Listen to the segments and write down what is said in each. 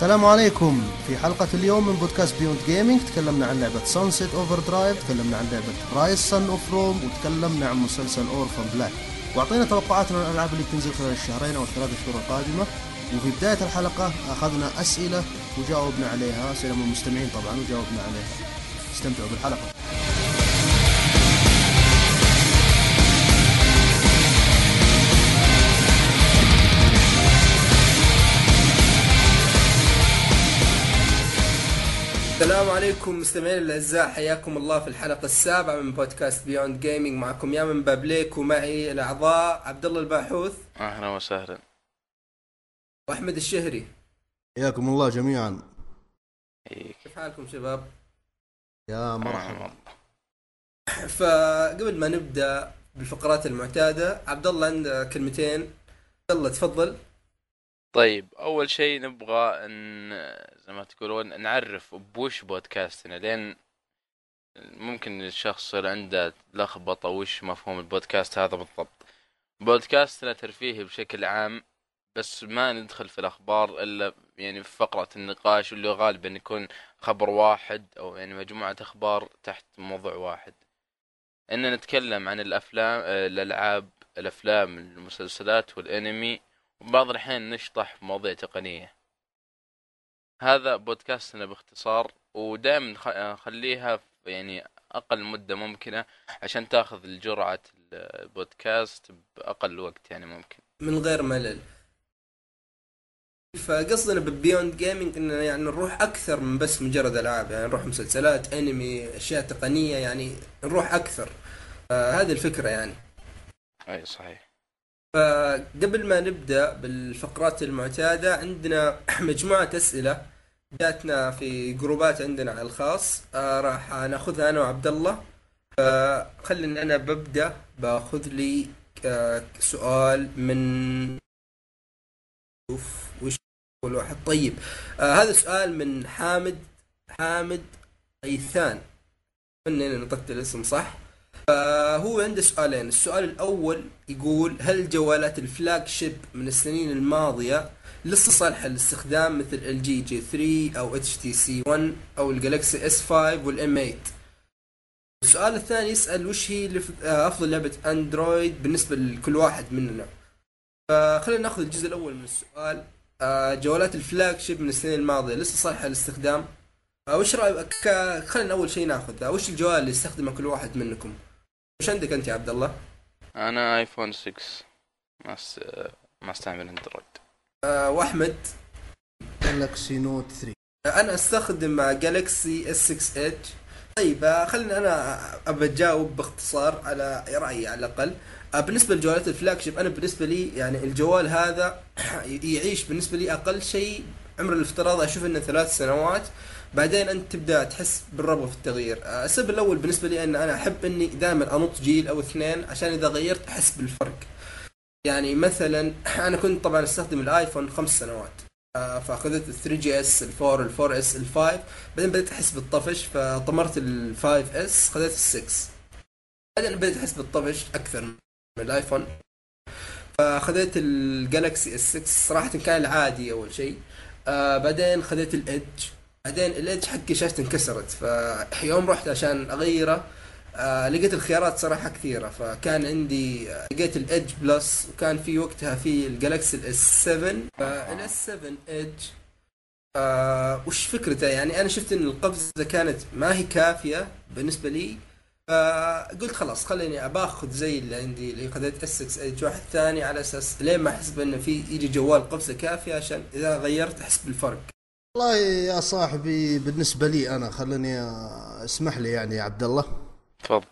السلام عليكم. في حلقة اليوم من بودكاست Beyond Gaming تكلمنا عن لعبة Sunset Overdrive تكلمنا عن لعبة Ryse Son of Rome وتكلمنا عن مسلسل Orphan Black واعطينا توقعاتنا عن الألعاب اللي بتنزل خلال الشهرين أو الثلاث شهور القادمة. وفي بداية الحلقة أخذنا أسئلة وجاوبنا عليها. أسئلة من المستمعين طبعا وجاوبنا عليها. استمتعوا بالحلقة. السلام عليكم مستمعين الأعزاء حياكم الله في الحلقة السابعة من بودكاست بيوند جيمنج معكم يا من بابليك ومعي الأعضاء عبد الله الباحوث. أهلا وسهلا. وأحمد الشهري. حياكم الله جميعا. كيف حالكم شباب؟ يا مرحبا. فقبل ما نبدأ بالفقرات المعتادة عبد الله عنده كلمتين. عبد الله تفضل. طيب أول شيء نبغى أن زي ما تقولون نعرف بوش بودكاستنا لين ممكن الشخص يصير عنده لخبطة وش مفهوم البودكاست هذا بالضبط. بودكاستنا ترفيهي بشكل عام بس ما ندخل في الأخبار إلا يعني في فقرة النقاش اللي غالبا يكون خبر واحد أو يعني مجموعة أخبار تحت موضوع واحد. ان نتكلم عن الأفلام الألعاب الأفلام المسلسلات والأنمي وبعض الأحيان نشطح في مواضيع تقنية. هذا بودكاستنا باختصار ودائما نخليها في يعني أقل مدة ممكنة عشان تاخذ الجرعة البودكاست بأقل وقت يعني ممكن. من غير ملل. فقصدنا ببيوند جيمنج ان يعني نروح أكثر من بس مجرد ألعاب يعني نروح مسلسلات أنمي أشياء تقنية يعني نروح أكثر. فهذه الفكرة يعني. أي صحيح. فقبل ما نبدأ بالفقرات المعتادة عندنا مجموعة أسئلة جاتنا في جروبات عندنا على الخاص. آه راح ناخذها أنا وعبد الله. فخليني أنا ببدأ. باخذ لي آه سؤال من شوف وش أول واحد. طيب. آه هذا سؤال من حامد حامد غيثان أتمنى إني نطقت الاسم صح. فهو عنده سؤالين. السؤال الأول يقول هل جوالات ال flagship من السنين الماضية لسه صالحه للاستخدام مثل LG G 3 أو HTC 1 أو ال Galaxy S 5 وال M 8 السؤال الثاني يسأل وش هي آه، أفضل لعبة Android بالنسبة لكل واحد مننا؟ فخلينا نأخذ الجزء الأول من السؤال. آه، جوالات ال flagship من السنين الماضية لسه صالحه للاستخدام آه، وش رأيك؟ ك- خلينا أول شيء نأخذ. وش الجوال اللي يستخدمه كل واحد منكم؟ وش عندك أنت يا عبد الله؟ أنا iPhone 6 ما است... ما أستعمل Android. آه وأحمد؟ Galaxy Note 3 آه، أنا أستخدم Galaxy S 6 Edge طيب آه، خليني أنا ابى اجاوب باختصار على رأيي على الأقل. آه، بالنسبة لجوالات ال flagship أنا بالنسبة لي يعني الجوال هذا يعيش بالنسبة لي أقل شيء عمر الافتراضي أشوف إنه ثلاث سنوات. بعدين أنت تبدأ تحس بالرغبه في التغيير. آه، السبب الأول بالنسبة لي أن أنا أحب إني دائما أنط جيل أو اثنين عشان إذا غيرت أحس بالفرق. يعني مثلا أنا كنت طبعا أستخدم ال iPhone خمس سنوات. آه، فأخذت ال 3 GS ال 4 ال 4 S ال 5 بعدين بديت أحس بالطفش فطمرت ال 5 S خذيت ال 6 بعدين بديت أحس بالطفش أكثر من ال iPhone. فخذيت ال Galaxy S 6 صراحة كان العادي أول شيء. آه بعدين خذيت ال Edge بعدين ال Edge حقي شاشته انكسرت؟ فيوم رحت عشان أغيره آه لقيت الخيارات صراحة كثيرة. فكان عندي آه، لقيت ال Edge Plus وكان في وقتها في ال Galaxy ال S 7 فال S 7 Edge وش فكرته؟ يعني أنا شفت إن القفزة كانت ما هي كافية بالنسبة لي. فقلت خلاص خليني باخذ زي اللي عندي اللي خذيت اس 6 ادج واحد ثاني على أساس لين ما أحس بإنه في يجي جوال قفزة كافية؟ عشان إذا غيرت أحس بالفرق. والله يا صاحبي بالنسبة لي أنا خليني اسمح لي يعني يا عبد الله تفضل.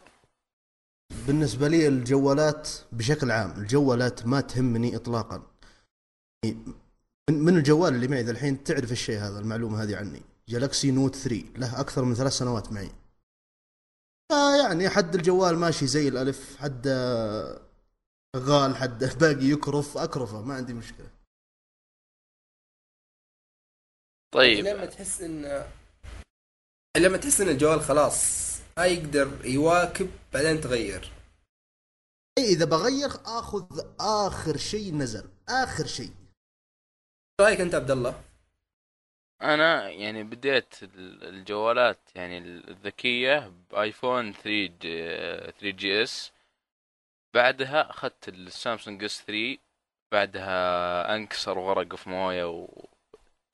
بالنسبة لي الجوالات بشكل عام الجوالات ما تهمني إطلاقا. يعني من الجوال اللي معي الحين تعرف الشيء هذا؟ المعلومة هذه عني. جالكسي نوت 3 له أكثر من ثلاث سنوات معي. فيعني حد الجوال ماشي زي الألف حد شغال حد باقي يكرف أكرفه ما عندي مشكلة. طيب. لما تحس ان لما تحس إن الجوال خلاص ما يقدر يواكب بعدين تغير. أي إذا بغير آخذ آخر شيء نزل. آخر شيء. رأيك أنت عبد الله؟ أنا يعني بديت ال- الجوالات يعني الذكية ب iPhone 3 G 3 GS. بعدها أخذت ال Samsung S 3 بعدها أنكسر وغرق في موية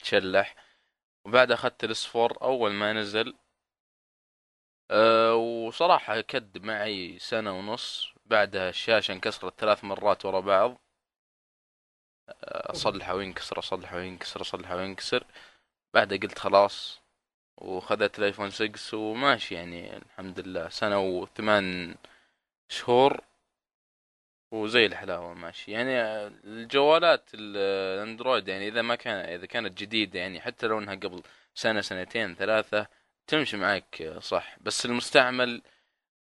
وتشلح. وبعدها أخذت ال S 4 أول ما نزل. أه وصراحة كد معي سنة ونص. بعدها الشاشة انكسرت ثلاث مرات ورا بعض. أه، أصلحه وينكسر أصلحه وينكسر أصلحه وينكسر. بعدها قلت خلاص وخذت ال iPhone 6 وماشي يعني الحمد لله. سنة وثمان شهور وزي الحلاوة ماشي. يعني الجوالات ال- ال Android يعني إذا ما كان إذا كانت جديدة يعني حتى لو إنها قبل سنة سنتين ثلاثة تمشي معك صح. بس المستعمل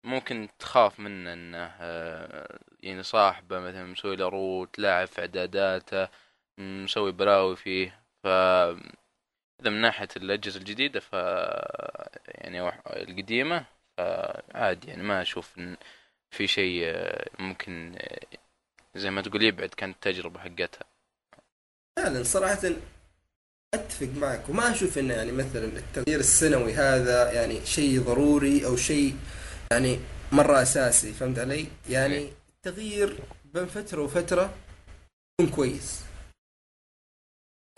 ممكن تخاف منه إنه آه، يعني صاحبه مثلا مسوي له root لاعب في إعداداته مسوي بلاوي فيه. ف إذا من ناحية الأجهزة الجديدة ف يعني القديمة فعادي يعني ما أشوف إن في شيء آه، ممكن آه، زي ما تقول يبعد كانت التجربة حقتها. فعلا صراحة أتفق معك وما أشوف إنه يعني مثلا التغيير السنوي هذا يعني شيء ضروري أو شيء يعني مرة أساسي فهمت علي؟ يعني إيه. التغيير بين فترة وفترة يكون كويس.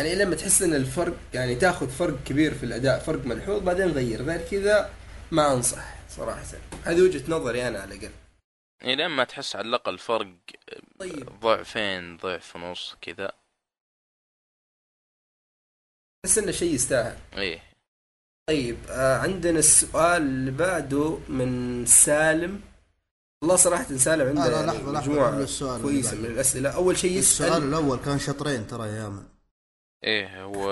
يعني لما تحس إن الفرق يعني تاخذ فرق كبير في الأداء فرق ملحوظ بعدين غير. غير كذا ما أنصح صراحة. هذه وجهة نظري أنا على الاقل يعني لما تحس على الأقل فرق طيب. ضعفين ضعف ونص كذا. بس إنه شيء يستاهل. إيه. طيب آه عندنا السؤال اللي بعده من سالم. والله صراحة سالم عنده لا يعني لحظة لحظة مجموعة السؤال اللي كويسة. من الأسئلة. أول شيء السؤال يسأل الأول كان شطرين ترى يا يامن إيه هو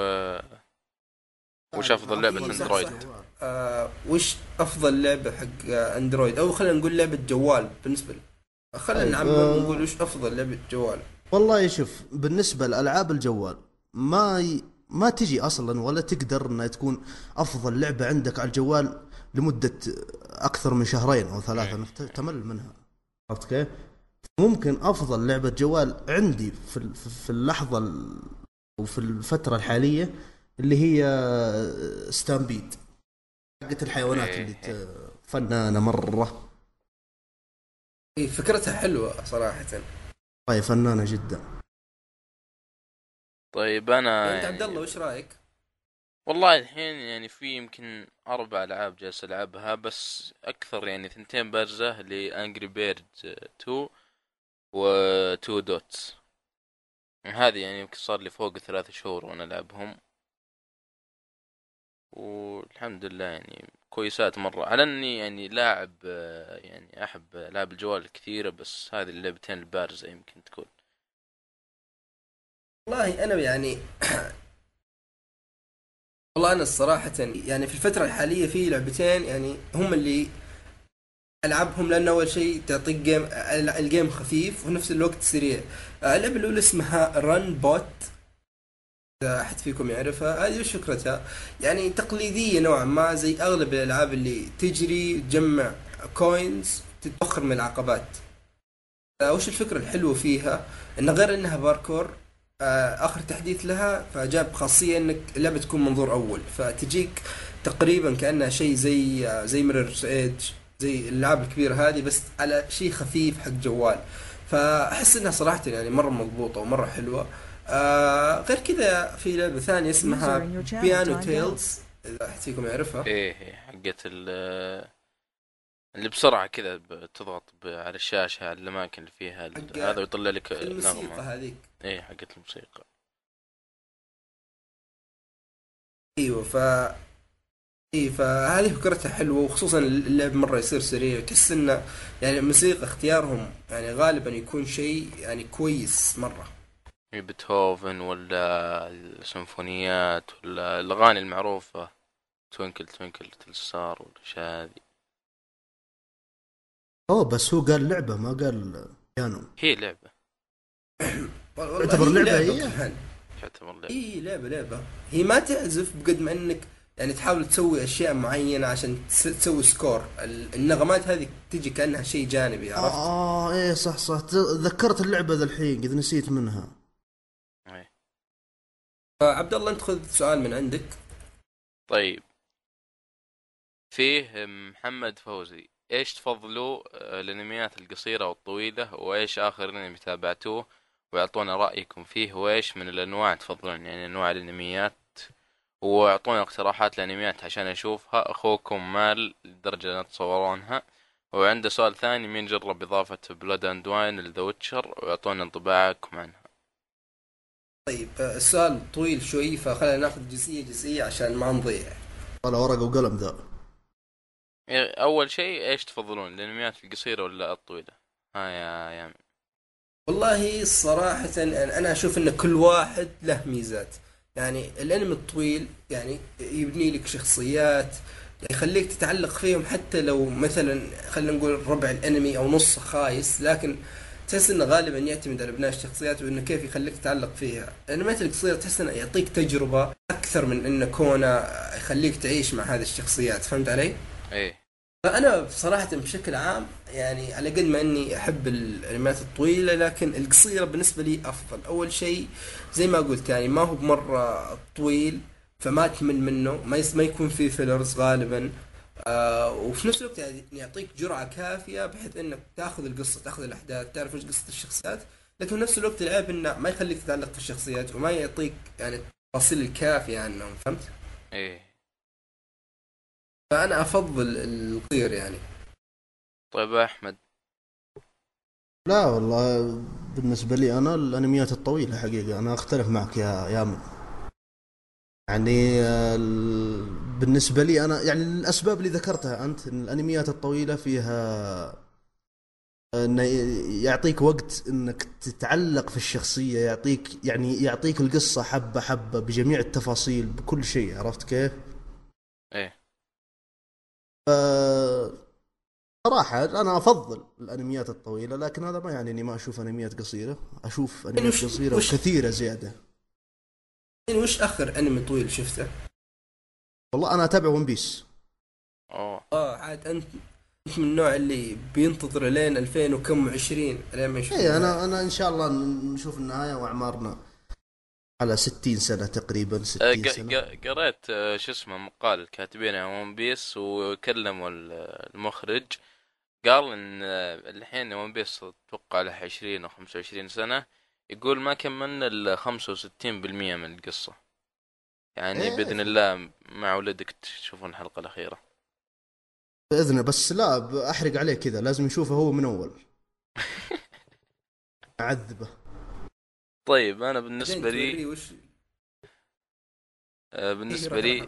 وش أفضل لعبة. أندرويد؟ آه وش أفضل لعبة حق آه، أندرويد؟ أو خلينا نقول لعبة جوال بالنسبة لي. خلينا طيب، نعمم آه. ونقول وش أفضل لعبة جوال؟ والله شوف بالنسبة لألعاب الجوال ما ي... ما تجي أصلا ولا تقدر أنها تكون أفضل لعبة عندك على الجوال لمدة أكثر من شهرين أو ثلاثة أنك ت- تمل منها. عرفت كيف؟ ممكن أفضل لعبة جوال عندي في ال- في اللحظة ال- وفي الفترة الحالية اللي هي ستامبيد حقت الحيوانات اللي ت... فنانة مرة. إيه، فكرتها حلوة صراحة. طيب فنانة جدا. طيب أنا أنت عبد يعني الله وش رأيك؟ والله الحين يعني في يمكن أربع ألعاب جالس ألعبها بس أكثر يعني ثنتين بارزة ال Angry Bird 2 و 2 Dots هذه يعني يمكن صار لي فوق ثلاث شهور وأنا ألعبهم. والحمد لله يعني كويسات مرة. على أني يعني لاعب آه، يعني أحب ألعاب الجوال الكثيرة بس هذه اللعبتين البارزة يمكن تكون. والله أنا يعني والله أنا الصراحة يعني في الفترة الحالية في لعبتين يعني هم اللي ألعبهم لأن أول شيء تعطيك game ال game خفيف وفي نفس الوقت سريع. اللعبة الأولى اسمها Runbot إذا أحد فيكم يعرفها هذه وش فكرتها؟ يعني تقليدية نوعا ما زي أغلب الألعاب اللي تجري تجمع coins تتوخر من العقبات آه، وش الفكرة الحلوة فيها؟ إن غير إنها باركور آه، آخر تحديث لها فجاب خاصية إنك اللعبة تكون منظور أول فتجيك تقريبا كأنها شيء زي آه، زي Mirror Edge زي الألعاب الكبيرة هذه بس على شيء خفيف حق جوال فأحس إنها صراحة يعني مرة مضبوطة ومرة حلوة آه غير كذا في لعبة ثانية اسمها Piano. Tiles إذا احد فيكم يعرفها. إيه إيه، حقت ال اللي بسرعة كذا تضغط على الشاشة على الأماكن اللي فيها هذا ويطلع لك الموسيقى نغمة هذيك. إيه حقت الموسيقى. أيوه ف اي فهذه فكرتها حلوة وخصوصا اللعب مرة يصير سريع تحس انه يعني الموسيقى اختيارهم يعني غالبا يكون شيء يعني كويس مرة. بيتهوفن ولا السيمفونيات ولا الأغاني المعروفة. Twinkle twinkle little star والأشياء هذه اوه بس هو قال لعبة ما قال بيانو. هي لعبة. تعتبر هي لعبة هي؟ تعتبر لعبة. اي لعبة لعبة. هي ما تعزف بقد ما إنك يعني تحاول تسوي أشياء معينة عشان تس- تسوي score. ال- النغمات هذه تجي كأنها شيء جانبي عرفت؟ آه إيه صح صح. ت- ذكرت اللعبة ذا الحين قد نسيت منها. فعبد الله أنت خذ سؤال من عندك. طيب. فيه محمد فوزي إيش تفضلوا آه، الأنميات القصيرة والطويلة وإيش آخر أنمي تابعتوه واعطونا رأيكم فيه وإيش من الأنواع تفضلون؟ يعني انواع الأنميات وأعطونا اقتراحات الانميات عشان أشوفها. أخوكم مال لدرجة لا تتصورونها. وعنده سؤال ثاني مين جرب إضافة Blood and Wine ل The Witcher؟ واعطونا انطباعكم عنها طيب السؤال طويل شوي فخلينا ناخذ جزئية جزئية عشان ما نضيع. ولا ورقة وقلم ذا. أول شيء إيش تفضلون؟ الانميات القصيرة ولا الطويلة؟ ها يا يا. والله صراحة أنا أشوف أن كل واحد له ميزات. يعني الأنمي الطويل يعني يبني لك شخصيات يخليك تتعلق فيهم حتى لو مثلا خلينا نقول ربع الأنمي أو نص خايس لكن تحس إنه غالبا يعتمد على بناء الشخصيات وإنه كيف يخليك تتعلق فيها. الانميات القصيره تحس إنه يعطيك تجربة أكثر من إنه كونه يخليك تعيش مع هذه الشخصيات فهمت علي؟ إيه. فأنا بصراحة بشكل عام يعني على قد ما إني أحب الأنميات الطويلة لكن القصيرة بالنسبة لي أفضل. أول شيء زي ما قلت يعني ما هو بمرة طويل فما تمل منه. ما ما يكون فيه فيلرز غالبا. آه وفي نفس الوقت يعني يعطيك جرعة كافية بحيث إنك تاخذ القصة تاخذ الأحداث تعرف إيش قصة الشخصيات. لكن في نفس الوقت العيب إنه ما يخليك تتعلق في الشخصيات وما يعطيك يعني التفاصيل الكافية عنهم فهمت؟ إيه. فأنا أفضل القصير يعني. طيب أحمد. لا والله بالنسبة لي أنا الأنميات الطويلة حقيقة أنا أختلف معك يا يامن يعني بالنسبة لي أنا يعني الأسباب اللي ذكرتها أنت إن الأنميات الطويلة فيها إنه يعطيك وقت إنك تتعلق في الشخصية يعطيك يعني يعطيك القصة حبة حبة بجميع التفاصيل بكل شيء عرفت كيف؟ إيه. صراحة أنا أفضل الأنميات الطويلة لكن هذا ما يعني إني ما أشوف أنميات قصيرة. أشوف أنميات قصيرة وكثيرة زيادة. وش آخر أنمي طويل شفته؟ والله أنا أتابع ون بيس. أوه. آه عاد أنت انت من النوع اللي بينتظر لين 2000 وكم 20 لين ما يشوف اي أنا أنا إن شاء الله نشوف النهاية وأعمارنا على 60 سنة تقريبا 60 أه، سنة. قريت أه، شو اسمه مقال الكاتبين One Piece وكلموا المخرج قال إن أه، الحين One Piece أتوقع له 20 أو 25 سنة. يقول ما كملنا الا 65% من القصة. يعني إيه. بإذن الله مع ولدك تشوفون الحلقة الأخيرة. بإذن بس لا أحرق عليه كذا لازم يشوفه هو من أول. أعذبه. طيب أنا بالنسبة لي وش... آه، بالنسبة لي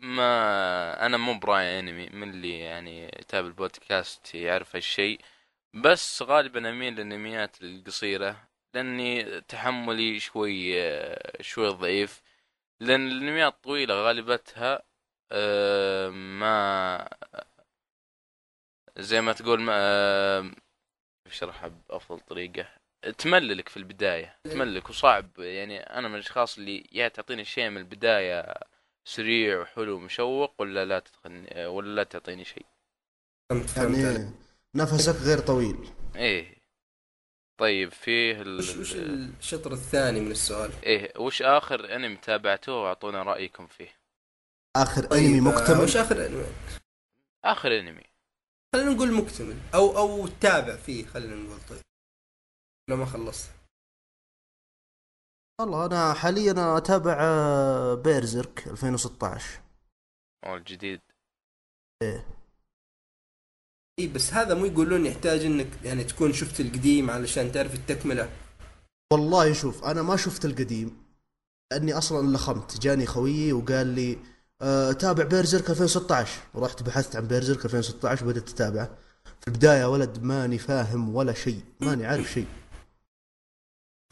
ما أنا مو براعي أنمي من اللي يعني يتابع البودكاست يعرف هالشيء. بس غالبا أميل للأنميات القصيرة لاني تحملي شوي آه، شوي ضعيف. لأن الانميات الطويلة غالبتها آه، ما زي ما تقول ما اشرحها بافضل طريقة؟ تمللك في البداية تمللك وصعب. يعني أنا من الأشخاص اللي يا تعطيني شيء من البداية سريع وحلو ومشوق ولا لا تدخلني ولا لا تعطيني شيء؟ يعني نفسك غير طويل. إيه. طيب فيه ال... وش, وش الشطر الثاني من السؤال؟ إيه وش آخر أنمي تابعتوه وأعطونا رأيكم فيه؟ آخر طيب أنمي مكتمل؟ وش آخر أنمي؟ آخر أنمي. خلينا نقول مكتمل أو أو تابع فيه خلينا نقول طيب. لو ما خلصت. والله أنا حاليا أتابع بيرزرك 2016 أو الجديد إيه. إي بس هذا مو يقولون يحتاج إنك يعني تكون شفت القديم علشان تعرف التكملة. والله شوف أنا ما شفت القديم. لأني أصلا لخمت. جاني خويي وقال لي أه تابع بيرزرك 2016 ورحت بحثت عن بيرزرك 2016 وبدأت أتابعه. في البداية ولد ماني فاهم ولا شيء ماني عارف شيء.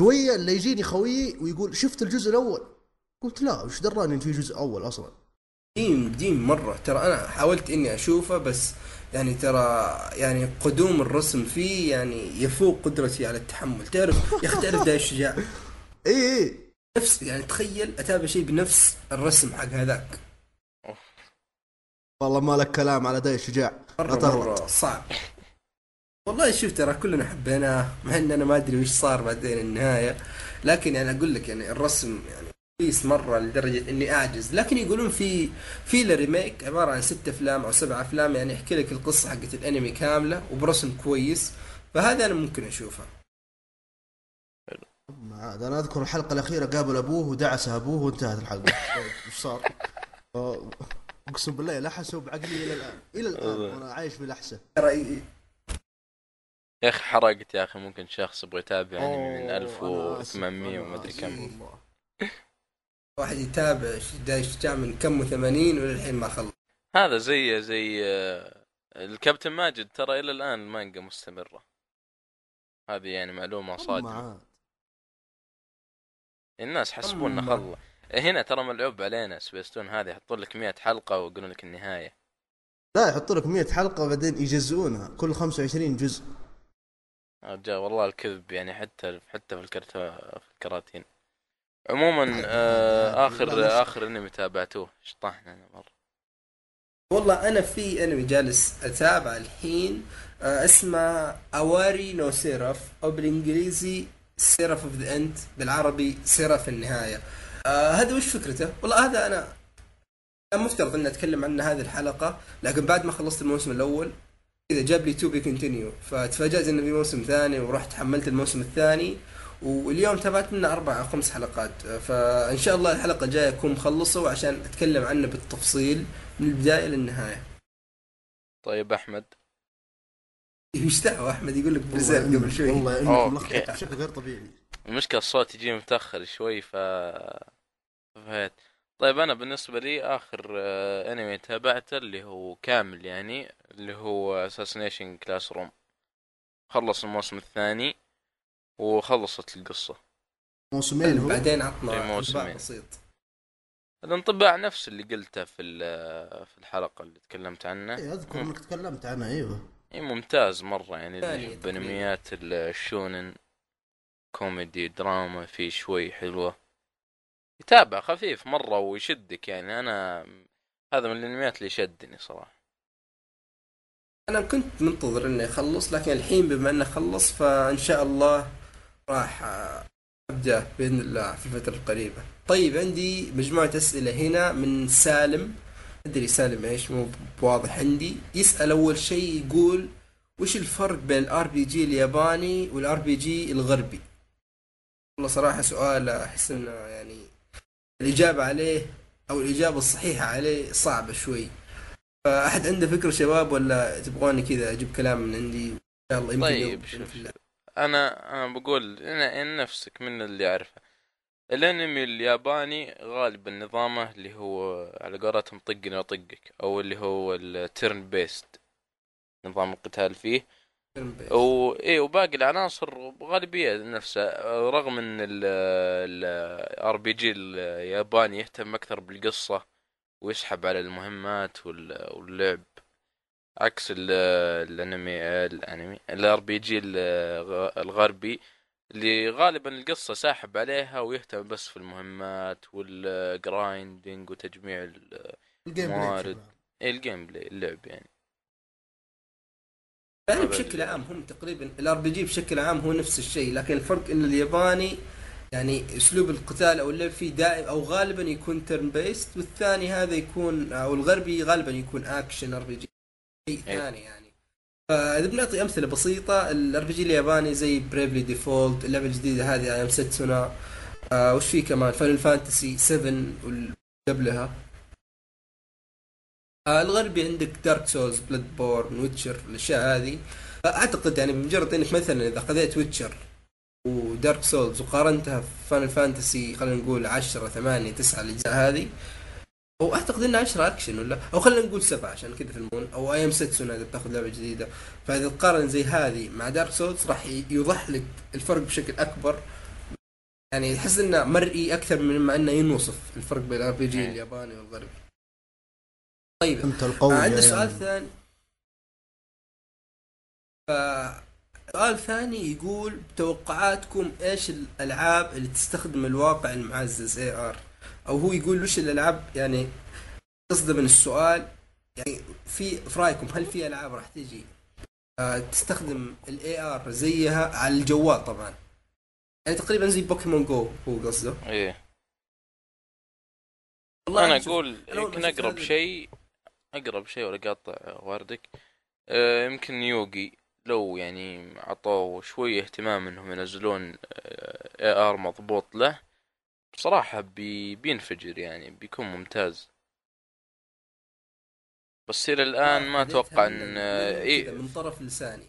شوية اللي يجيني خويي ويقول شفت الجزء الأول؟ قلت لا وش دراني إن في جزء أول أصلا؟ قديم قديم مرة. ترى أنا حاولت إني أشوفه بس يعني ترى يعني قدوم الرسم فيه يعني يفوق قدرتي على التحمل. تعرف يا أخي تعرف داي الشجاع إي إي. نفس يعني تخيل أتابع شيء بنفس الرسم حق هذاك. والله ما لك كلام على داي الشجاع مرة, مرة صعب. والله شوف ترى كلنا حبيناه مع إن أنا ما أدري وش صار بعدين النهاية. لكن يعني أقول لك يعني الرسم يعني كويس مرة لدرجة إني أعجز. لكن يقولون في في remake عبارة عن ست أفلام أو سبع أفلام يعني يحكي لك القصة حقت الأنمي كاملة وبرسم كويس. فهذا أنا ممكن أشوفه. ما عاد أنا أذكر الحلقة الأخيرة قابل أبوه ودعس أبوه وانتهت الحلقة. طيب، إيش صار؟ أقسم بالله لحسوا بعقلي إلى الآن. إلى الآن وأنا عايش بلحسه ترى يا أخي حرقت يا أخي ممكن شخص يبغى يتابع أنمي من أوه، أنا آسف، 1800 أنا وما أدري كم. واحد يتابع دايش شجاع من كم وثمانين وللحين ما خلص. هذا زي زي آه، الكابتن ماجد ترى إلى الآن المانجا مستمرة. هذه يعني معلومة صادمة. الناس حسبونا. خلى هنا ترى ملعوب علينا سبيستون هذه يحطون لك 100 حلقة ويقولون لك النهاية. لا يحطوا لك 100 حلقة وبعدين يجزئونها كل 25 جزء. رجال والله الكذب يعني حتى حتى في الكرتو في الكراتين. عموما آه آخر. آخر أنمي تابعتوه شطحنا أنا مرة والله أنا في أنمي جالس اتابع الحين آه اسمه Owari no Seraph أو بالإنجليزي Seraph of the End بالعربي سيراف النهاية آه هذا وش فكرته؟ والله هذا أنا كان مفترض إني أتكلم عنه هذه الحلقة لكن بعد ما خلصت الموسم الأول إذا جاب لي to be continued فتفاجأت إنه في موسم ثاني ورحت حملت الموسم الثاني واليوم تابعت منه أربع أو خمس حلقات. آه، فإن شاء الله الحلقة الجاية أكون مخلصة عشان أتكلم عنه بالتفصيل من البداية للنهايه طيب أحمد. إيش دعوة أحمد يقول لك برزيرك قبل شوي. والله انك. ملخبط بشكل غير طبيعي. المشكلة الصوت يجي متأخر شوي ف فهيت طيب أنا بالنسبة لي آخر آه، أنمي تابعته اللي هو كامل يعني اللي هو Assassination Classroom خلص الموسم الثاني. وخلصت القصة. موسمين هو؟ بعدين في عطنا موسمين. انطباع بسيط الانطباع نفس اللي قلته في ال- في الحلقة اللي تكلمت عنه. إيه، أذكر إنك تكلمت عنها أيوه. اي ممتاز مرة. يعني اللي يحب. انميات الشونن كوميدي دراما في شوي حلوة. يتابع خفيف مرة ويشدك يعني. أنا هذا من الأنميات اللي شدني صراحة. أنا كنت منتظر إنه يخلص لكن الحين بما إنه خلص فإن شاء الله راح أبدأ بإذن الله في الفترة القريبه طيب عندي مجموعة أسئلة هنا من سالم. أدري سالم إيش؟ مو بواضح عندي. يسأل أول شيء يقول وش الفرق بين ال RPG الياباني وال RPG الغربي؟ والله صراحة سؤال أحس إنه يعني الإجابة عليه أو الإجابة الصحيحة عليه صعبة شوي. فأحد عنده فكرة شباب ولا تبغوني كذا أجيب كلام من عندي؟ إن شاء الله يمكن طيب شوف. أنا أنا بقول أنا إن نفسك من اللي يعرفه. الأنمي الياباني غالبا نظامه اللي هو على قولتهم طقني واطقك أو اللي هو ال turn based نظام القتال فيه. و إيه وباقي العناصر غالبية نفسها رغم إن ال RPG الياباني يهتم أكثر بالقصة ويسحب على المهمات وال- واللعب. عكس ال- الانمي الانمي ال RPG الغربي اللي غالبا القصة ساحب عليها ويهتم بس في المهمات وال grinding وتجميع ال- ال gameplay موارد. بشكل عام. إيه ال gameplay اللعب يعني يعني بشكل عام هم تقريبا ال RPG بشكل عام هو نفس الشيء لكن الفرق إن الياباني يعني أسلوب القتال أو اللعب فيه دائم أو غالبا يكون turn based والثاني هذا يكون أو الغربي غالبا يكون action RPG شيء أي. ثاني يعني. فإذا بنعطي أمثلة بسيطة ال RPG الياباني زي Bravely Default اللعبة الجديدة هذه I Am Setsuna. آه وش في كمان؟ Final Fantasy 7 واللي قبلها. آه الغربي عندك Dark Souls Bloodborne Witcher الأشياء هذه. اعتقد يعني بمجرد إنك مثلا إذا خذيت Witcher و Dark Souls وقارنتها في Final Fantasy خلينا نقول 10 8 9 الأجزاء هذه أو أعتقد انها 10 أكشن ولا؟ أو خلينا نقول 7 عشان كذا في المون. أو I Am Setsuna اذا بتاخذ لعبة جديدة. فإذا تقارن زي هذه مع Dark Souls راح يوضح لك الفرق بشكل أكبر. يعني تحس إنه مرئي أكثر من ما إنه ينوصف الفرق بين ال RPG. الياباني والغربي. طيب انت القوي عندي سؤال. ثاني. ف- سؤال ثاني يقول توقعاتكم إيش الألعاب اللي تستخدم الواقع المعزز AR أو هو يقول وش الألعاب؟ يعني قصده من السؤال يعني في في رأيكم هل في ألعاب راح تجي آه تستخدم ال AR زيها على الجوال طبعا؟ يعني تقريبا زي Pokemon Go هو قصده. إيه. والله أنا أقول يمكن أقرب شيء أقرب شيء ولا قاطع واردك آه، يمكن Yu-Gi-Oh لو يعني عطوه شوية اهتمام إنهم ينزلون AR مضبوط له بصراحة بي بينفجر يعني بيكون ممتاز. بس إلى الآن ما أتوقع إن من- آه، اي من طرف لساني.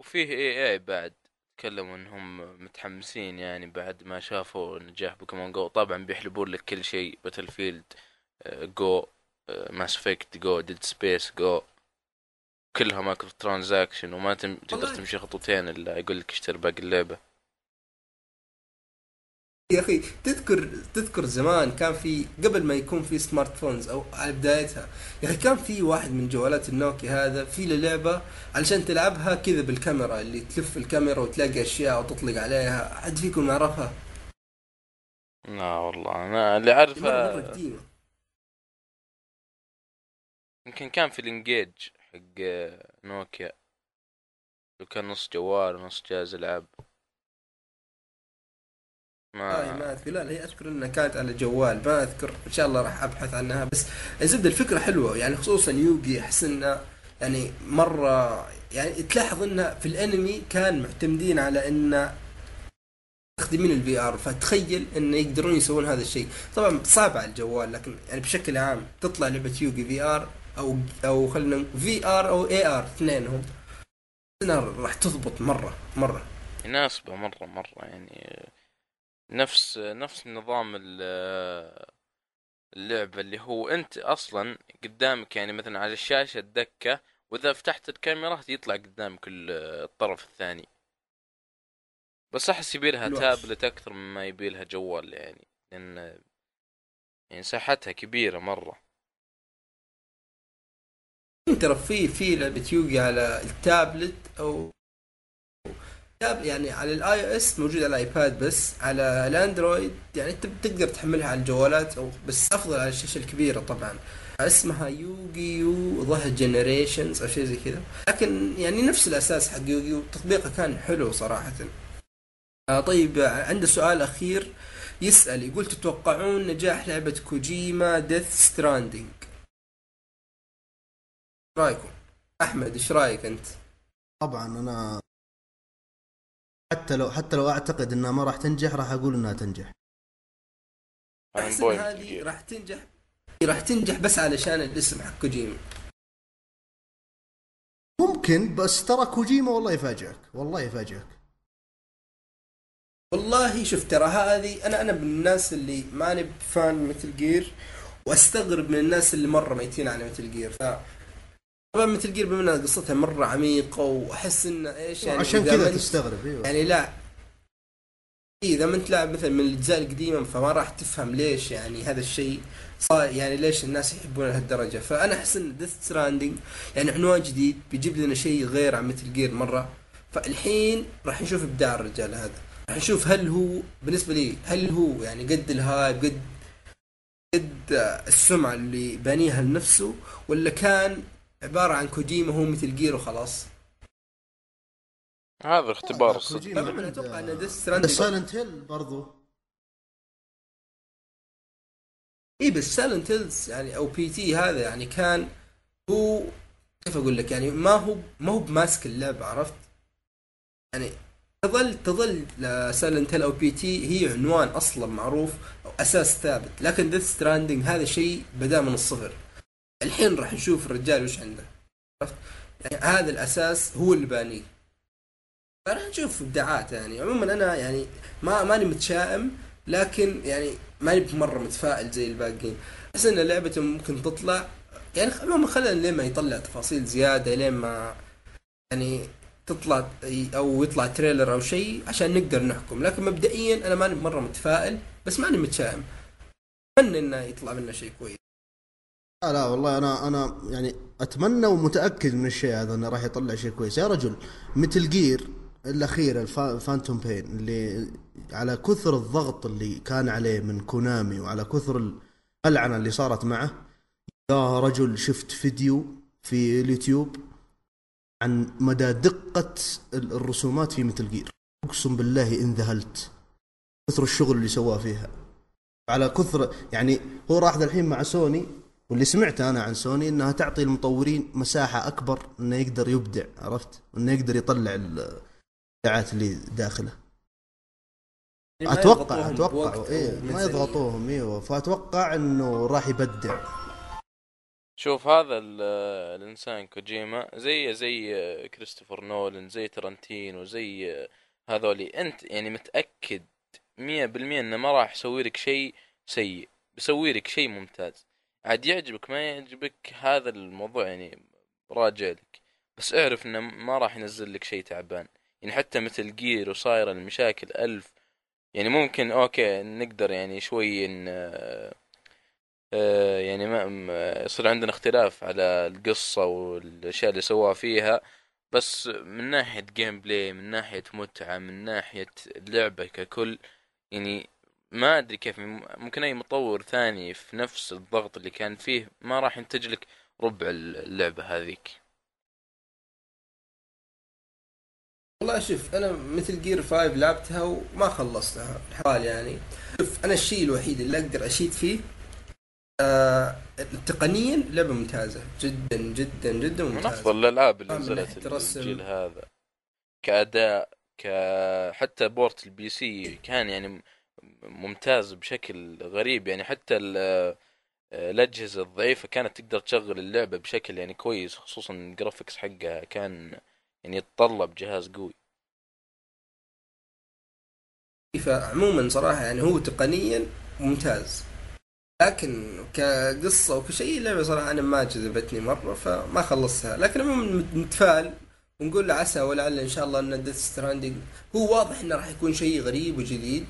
وفيه EA بعد تكلموا إنهم متحمسين يعني بعد ما شافوا نجاح Pokemon Go. طبعا بيحلبون لك كل شيء Battlefield Go Mass Effect Go Dead Space Go. كلها microtransaction وما تم... تقدر. تمشي خطوتين إلا يقول لك اشتري باقي اللعبة. يا أخي تذكر تذكر زمان كان في قبل ما يكون في smartphones أو على بدايتها يا أخي كان في واحد من جوالات النوكيا هذا في له لعبة علشان تلعبها كذا بالكاميرا اللي تلف الكاميرا وتلاقي أشياء وتطلق عليها حد فيكم يعرفها؟ لا والله أنا اللي أعرفه مره قديمة. يمكن كان في ال N-Gage حق نوكيا لو كان نص جوال ونص جهاز العاب ما ما أذكر. لا لا، هي أذكر إنها كانت على جوال. ما أذكر. إن شاء الله راح أبحث عنها. بس الزبده الفكرة حلوة. يعني خصوصا Yu-Gi-Oh أحس إنه يعني مرة يعني تلاحظ إنه في الأنمي كان معتمدين على انه مستخدمين ال VR فتخيل انه يقدرون يسوون هذا الشيء. طبعا صعب على الجوال لكن يعني بشكل عام تطلع لعبة Yu-Gi-Oh VR أو أو خلينا VR أو AR اثنينهم. راح تضبط مرة مرة. يناسبه مرة مرة. يعني نفس نفس نظام ال- اللعبة اللي هو أنت أصلا قدامك يعني مثلا على الشاشة ال deck وإذا فتحت الكاميرا يطلع قدامك ال- الطرف الثاني بس أحس يبيلها. تابلت أكثر مما يبيلها جوال يعني لأن يعني ساحتها كبيرة مرة ترى في في لعبة Yu-Gi-Oh على التابلت أو يعني على ال iOS موجود على الايباد بس على الأندرويد يعني انت بتقدر تحملها على الجوالات أو بس أفضل على الشاشة الكبيرة طبعا. اسمها Yu-Gi-Oh Duel Generations أو شيء زي كذا. لكن يعني نفس الأساس حق Yu-Gi-Oh تطبيقه كان حلو صراحة. آه طيب عنده سؤال أخير يسأل يقول تتوقعون نجاح لعبة كوجيما Death Stranding رأيكم؟ أحمد إيش رأيك أنت؟ طبعا أنا حتى لو حتى لو أعتقد إنها ما راح تنجح راح أقول إنها تنجح. احس هذه. راح تنجح. راح تنجح بس علشان الاسم حق كوجيما. ممكن بس ترى كوجيما والله يفاجئك. والله يفاجئك. والله شوف ترى هذه أنا أنا من الناس اللي ماني بفان مثل جير وأستغرب من الناس اللي مرة ميتين على مثل جير. ف طبعا مثل جير بما انها قصتها مرة عميقة وأحس انه إيش يعني عشان كذا تستغرب أيوه. يعني لا. إيه، إذا ما أنت لاعب مثلا من الأجزاء القديمة فما راح تفهم ليش يعني هذا الشيء صار يعني ليش الناس يحبونه لهالدرجه فأنا أحس إن Death Stranding يعني عنوان جديد بيجيب لنا شيء غير عن Metal Gear مرة. فالحين راح نشوف إبداع الرجال هذا. راح نشوف هل هو بالنسبة لي هل هو يعني قد ال hype قد قد السمعة اللي بانيها لنفسه ولا كان عبارة عن كوجيما هو Metal Gear وخلاص هذا اختبار آه، الصدق. كوجيما. أتوقع إن Death عنده Stranding Silent Hill برضو. اي بس Silent Hills يعني أو P.T. هذا يعني كان هو كيف أقول لك؟ يعني ما هو ما هو بماسك اللعبه عرفت؟ يعني تظل تظل Silent Hill أو P.T. هي عنوان أصلا معروف أو أساس ثابت. لكن Death Stranding هذا شيء بدأ من الصفر. الحين راح نشوف الرجال وش عنده. عرفت؟ يعني هذا الأساس هو اللي بانيه. فراح نشوف ابداعات يعني. عموما أنا يعني ما ماني متشائم لكن يعني ماني بمره متفائل زي الباقيين. أحس إن لعبته ممكن تطلع. يعني عموما خلينا لين ما يطلع تفاصيل زيادة لين ما يعني تطلع أو يطلع تريلر أو شيء عشان نقدر نحكم. لكن مبدئيا أنا ماني مرة متفائل بس ماني متشائم. أتمنى إنه يطلع منه شيء كويس. لا لا والله أنا أنا يعني أتمنى ومتأكد من الشيء هذا إنه راح يطلع شيء كويس. يا رجل Metal Gear الاخيره الفا- Phantom Pain اللي على كثر الضغط اللي كان عليه من كونامي وعلى كثر الألعنة اللي صارت معه يا رجل شفت فيديو في اليوتيوب عن مدى ال- الرسومات في Metal Gear أقسم بالله انذهلت كثر الشغل اللي سواه فيها. على كثر يعني هو راح الحين مع سوني واللي سمعته أنا عن سوني إنها تعطي المطورين مساحة أكبر إنه يقدر يبدع عرفت؟ إنه يقدر يطلع الإبداعات اللي داخله. يعني أتوقع أتوقع إيه ما. يضغطوهم إيوه فأتوقع إنه راح يبدع. شوف هذا ال- الإنسان كوجيما زي زي كريستوفر نولان زي ترنتينو زي هذولي أنت يعني متأكد مية بالمية إنه ما راح يسوي لك شيء سيء بيسوي لك شيء ممتاز عاد يعجبك ما يعجبك هذا الموضوع يعني راجع لك. بس اعرف إنه ما راح ينزل لك شيء تعبان. يعني حتى مثل جير وصايره المشاكل ألف. يعني ممكن أوكي نقدر يعني شوي إن آه، يعني ما يصير عندنا اختلاف على القصة والأشياء اللي سواها فيها. بس من ناحية gameplay من ناحية متعة من ناحية اللعبة ككل يعني ما أدري كيف ممكن أي مطور ثاني في نفس الضغط اللي كان فيه ما راح ينتج لك ربع اللعبة هذيك. والله شوف أنا Metal Gear 5 لعبتها وما خلصتها للحين يعني. شوف أنا الشيء الوحيد اللي أقدر أشيد فيه آه تقنيا لعبة ممتازة جدا جدا جدا من ممتازة. أفضل الألعاب اللي من نزلت. الجيل هذا. كأداء ك حتى port ال PC كان يعني ممتاز بشكل غريب يعني حتى ال- الأجهزة الضعيفة كانت تقدر تشغل اللعبة بشكل يعني كويس خصوصا ال graphics حقها كان يعني يتطلب جهاز قوي. فعموما صراحة يعني هو تقنيا ممتاز. لكن كقصة وكشيء اللعبة صراحة أنا ما جذبتني مرة فما خلصتها. لكن عموما نتفائل ونقول عسى ولعل إن شاء الله إن ديث ستراندنج هو واضح إنه راح يكون شيء غريب وجديد.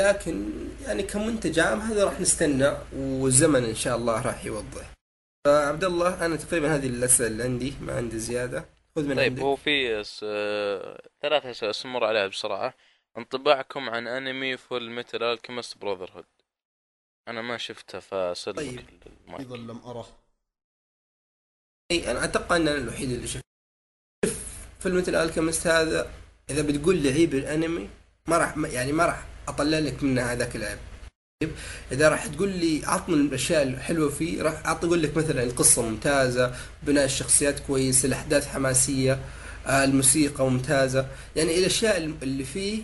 لكن يعني كمنتج عام هذا راح نستنى والزمن إن شاء الله راح يوضح. فعبد الله أنا تقريبا هذه الأسئلة اللي عندي ما عندي زيادة. خذ من طيب عندك. هو في س... ثلاث أسئلة سمر عليها بسرعة. انطباعكم عن أنمي Fullmetal Alchemist Brotherhood أنا ما شفته فسلمك طيب. المايك. أيضا لم ارى. إي أنا أتوقع أن أنا الوحيد اللي شفت شوف Fullmetal Alchemist هذا. إذا بتقول لي عيب الانمي ما راح يعني ما راح اطلع لك منه هذاك العيب. طيب؟ إذا راح تقول لي عطني الأشياء الحلوة فيه راح أقول لك مثلا القصة ممتازة بناء الشخصيات كويس الأحداث حماسية آه، الموسيقى ممتازة. يعني الأشياء اللي فيه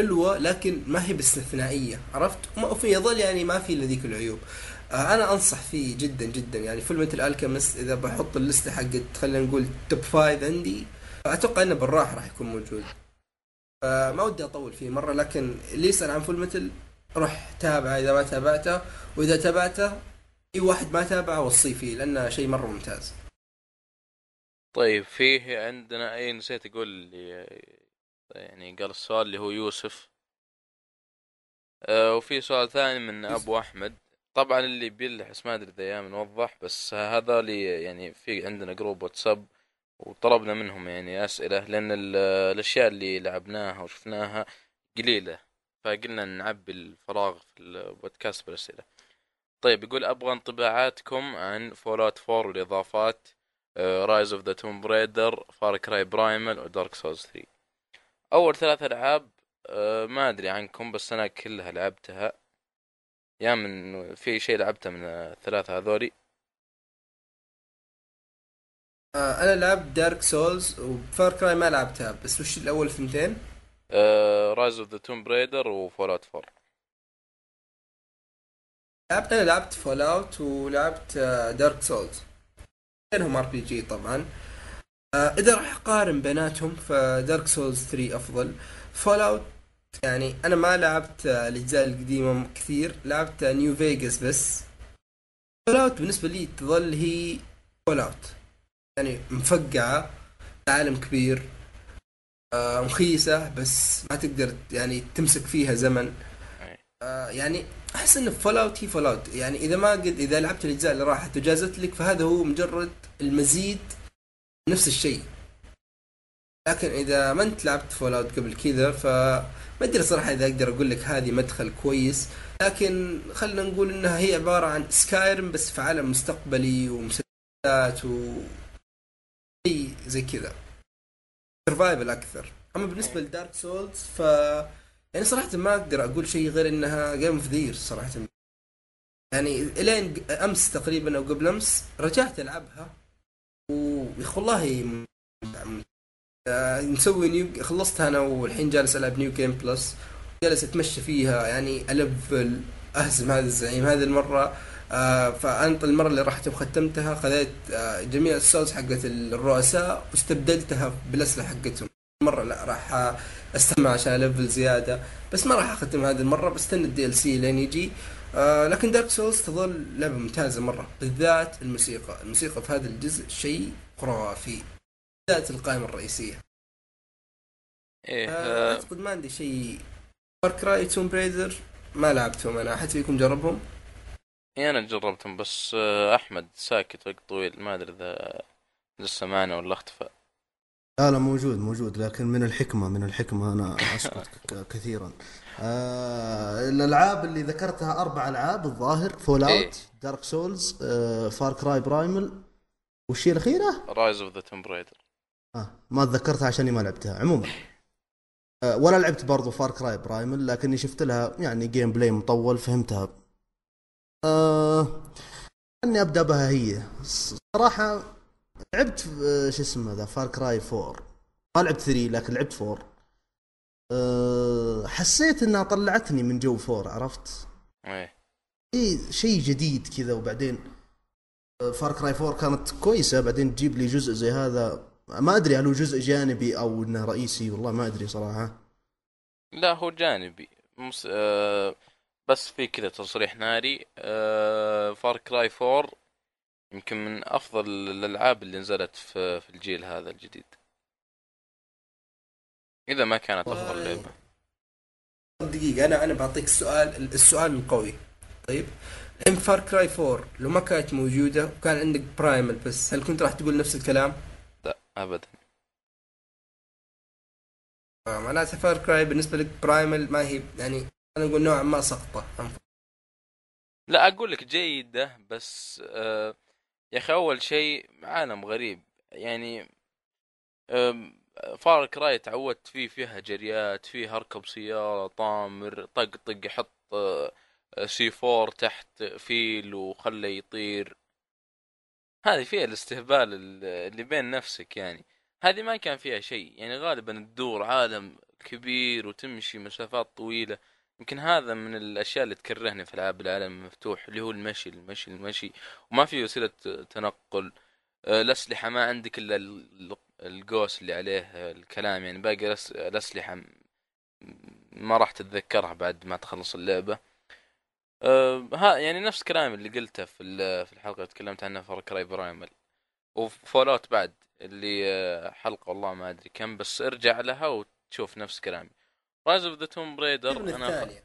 حلوة لكن ما هي باستثنائية عرفت؟ وفي يظل يعني ما في الا ذيك العيوب. آه، أنا أنصح فيه جدا جدا. يعني Fullmetal Alchemist إذا بحط اللستة حقت خلينا نقول top five عندي أتوقع إنه بالراحة راح يكون موجود. فما ودي أطول فيه مرة لكن اللي يسال عن Fullmetal روح تابعه إذا ما تابعته وإذا تابعته أي واحد ما تابعه وصيه فيه لأنه شيء مرة ممتاز. طيب فيه عندنا إي نسيت أقول اللي يعني قال السؤال اللي هو يوسف. آه وفي سؤال ثاني من. أبو أحمد. طبعا اللي بيلحس ما أدري إذا نوضح بس هذا اللي يعني في عندنا group WhatsApp وطلبنا منهم يعني أسئلة لأن ال- الأشياء اللي لعبناها وشفناها قليلة فقلنا نعبي الفراغ في البودكاست بالأسئلة. طيب يقول أبغى انطباعاتكم عن Fallout 4 والإضافات Rise of the Tomb Raider Far Cry Primal و Dark Souls 3 أول ثلاث ألعاب آه، ما أدري عنكم بس أنا كلها لعبتها. يا من في شيء لعبته من الثلاثة هذولي؟ أنا لعبت Dark Souls و Far Cry ما لعبتها بس وش الأول ثنتين Rise of the Tomb Raider و Fallout 4 لعبت أنا لعبت Fallout ولعبت Dark Souls بينهم RPG طبعا. آه، إذا راح أقارن بيناتهم ف Dark Souls 3 أفضل. Fallout يعني أنا ما لعبت آه، الأجزاء القديمة كثير. لعبت New Vegas بس. Fallout بالنسبة لي تظل هي Fallout يعني مفقعة عالم كبير آه، مخيسة بس ما تقدر يعني تمسك فيها زمن. آه، يعني أحس إن Fallout هي Fallout يعني إذا ما قد إذا لعبت الأجزاء اللي راحت وجازت لك فهذا هو مجرد المزيد نفس الشيء. لكن إذا ما أنت لعبت Fallout قبل كذا فما أدري صراحة إذا أقدر أقول لك هذه مدخل كويس. لكن خلينا نقول إنها هي عبارة عن Skyrim بس في عالم مستقبلي ومسدسات و شيء زي كذا. survival أكثر. أما بالنسبة ل Dark Souls ف يعني صراحة ما أقدر أقول شيء غير إنها game of the year صراحة. يعني الين أمس تقريبا أو قبل أمس رجعت ألعبها. ويا والله آه، نسوي new خلصتها أنا والحين جالس ألعب new game plus جالس أتمشى فيها. يعني ألفل أهزم هذا الزعيم. هذه المرة آه فأنت المرة اللي رحت وختمتها خذيت آه جميع ال souls حقت الرؤساء واستبدلتها بالأسلحة حقتهم. مرة لا راح أستمع عشان level زيادة بس ما راح أختم هذه المرة بستنى ال DLC لين يجي. آه لكن Dark Souls تظل لعبة ممتازة مرة بالذات الموسيقى. الموسيقى في هذا الجزء شيء خرافي بالذات القائمة الرئيسية. إيه أعتقد ما عندي شيء. Far Cry Tomb Raider ما لعبتهم أنا أحد فيكم جربهم؟ أنا جربتهم بس آه، أحمد ساكت وقت طويل ما أدري إذا لسه معنا ولا أختفى. لا لا موجود موجود لكن من الحكمة من الحكمة أنا أسكت ك- كثيرا. آه الألعاب اللي ذكرتها أربع ألعاب الظاهر Fall إيه. out Dark Souls آه Far Cry Primal والشيء الأخيرة؟ Rise of the Tomb Raider آه ما تذكرتها عشاني ما لعبتها عموما. آه ولا لعبت برضو Far Cry Primal لكني شفت لها يعني gameplay مطول فهمتها آه أني أبدأ بها هي. صراحة لعبت آه، شو اسمه ذا؟ Far Cry 4 ما لعبت 3 لكن لعبت 4 أه حسيت إنها طلعتني من جو 4 عرفت؟ إيه. إي شيء جديد كذا وبعدين Far Cry 4 كانت كويسة بعدين تجيب لي جزء زي هذا. ما أدري هل هو جزء جانبي أو إنه رئيسي والله ما أدري صراحة. لا هو جانبي. مس... آه بس في كذا تصريح ناري. Far Cry 4 يمكن من أفضل الألعاب اللي نزلت في, في الجيل هذا الجديد. إذا ما كانت أفضل. لعبة. دقيقة أنا أنا بعطيك السؤال السؤال القوي. طيب الحين Far Cry 4 لو ما كانت موجودة وكان عندك Primal بس هل كنت راح تقول نفس الكلام؟ لا ابدا. آه، معناتها Far Cry بالنسبة لك Primal ما هي يعني أنا أقول نوعا ما سقطة. لا أقول لك جيدة بس آه يا أخي أول شيء عالم غريب. يعني Far Cry تعودت فيه فيها حريات فيه اركب سيارة طامر طقطق يحط آه، C4 تحت فيل وخله يطير. هذه فيها الاستهبال ال- اللي بين نفسك يعني. هذه ما كان فيها شيء. يعني غالبا تدور عالم كبير وتمشي مسافات طويلة. يمكن هذا من الأشياء اللي تكرهني في العاب العالم المفتوح اللي هو المشي المشي المشي. وما في وسيلة تنقل. آه، الأسلحة ما عندك إلا ال- القوس اللي عليه آه، الكلام. يعني باقي م- ما راح تتذكرها بعد ما تخلص اللعبة. آه، ها يعني نفس كلامي اللي قلته في في الحلقة اللي تكلمت عنها Far Cry Primal و Fallout بعد اللي حلقة والله ما أدري كم بس ارجع لها وتشوف نفس كلامي. Rise of the Tomb Raider أنا الثانية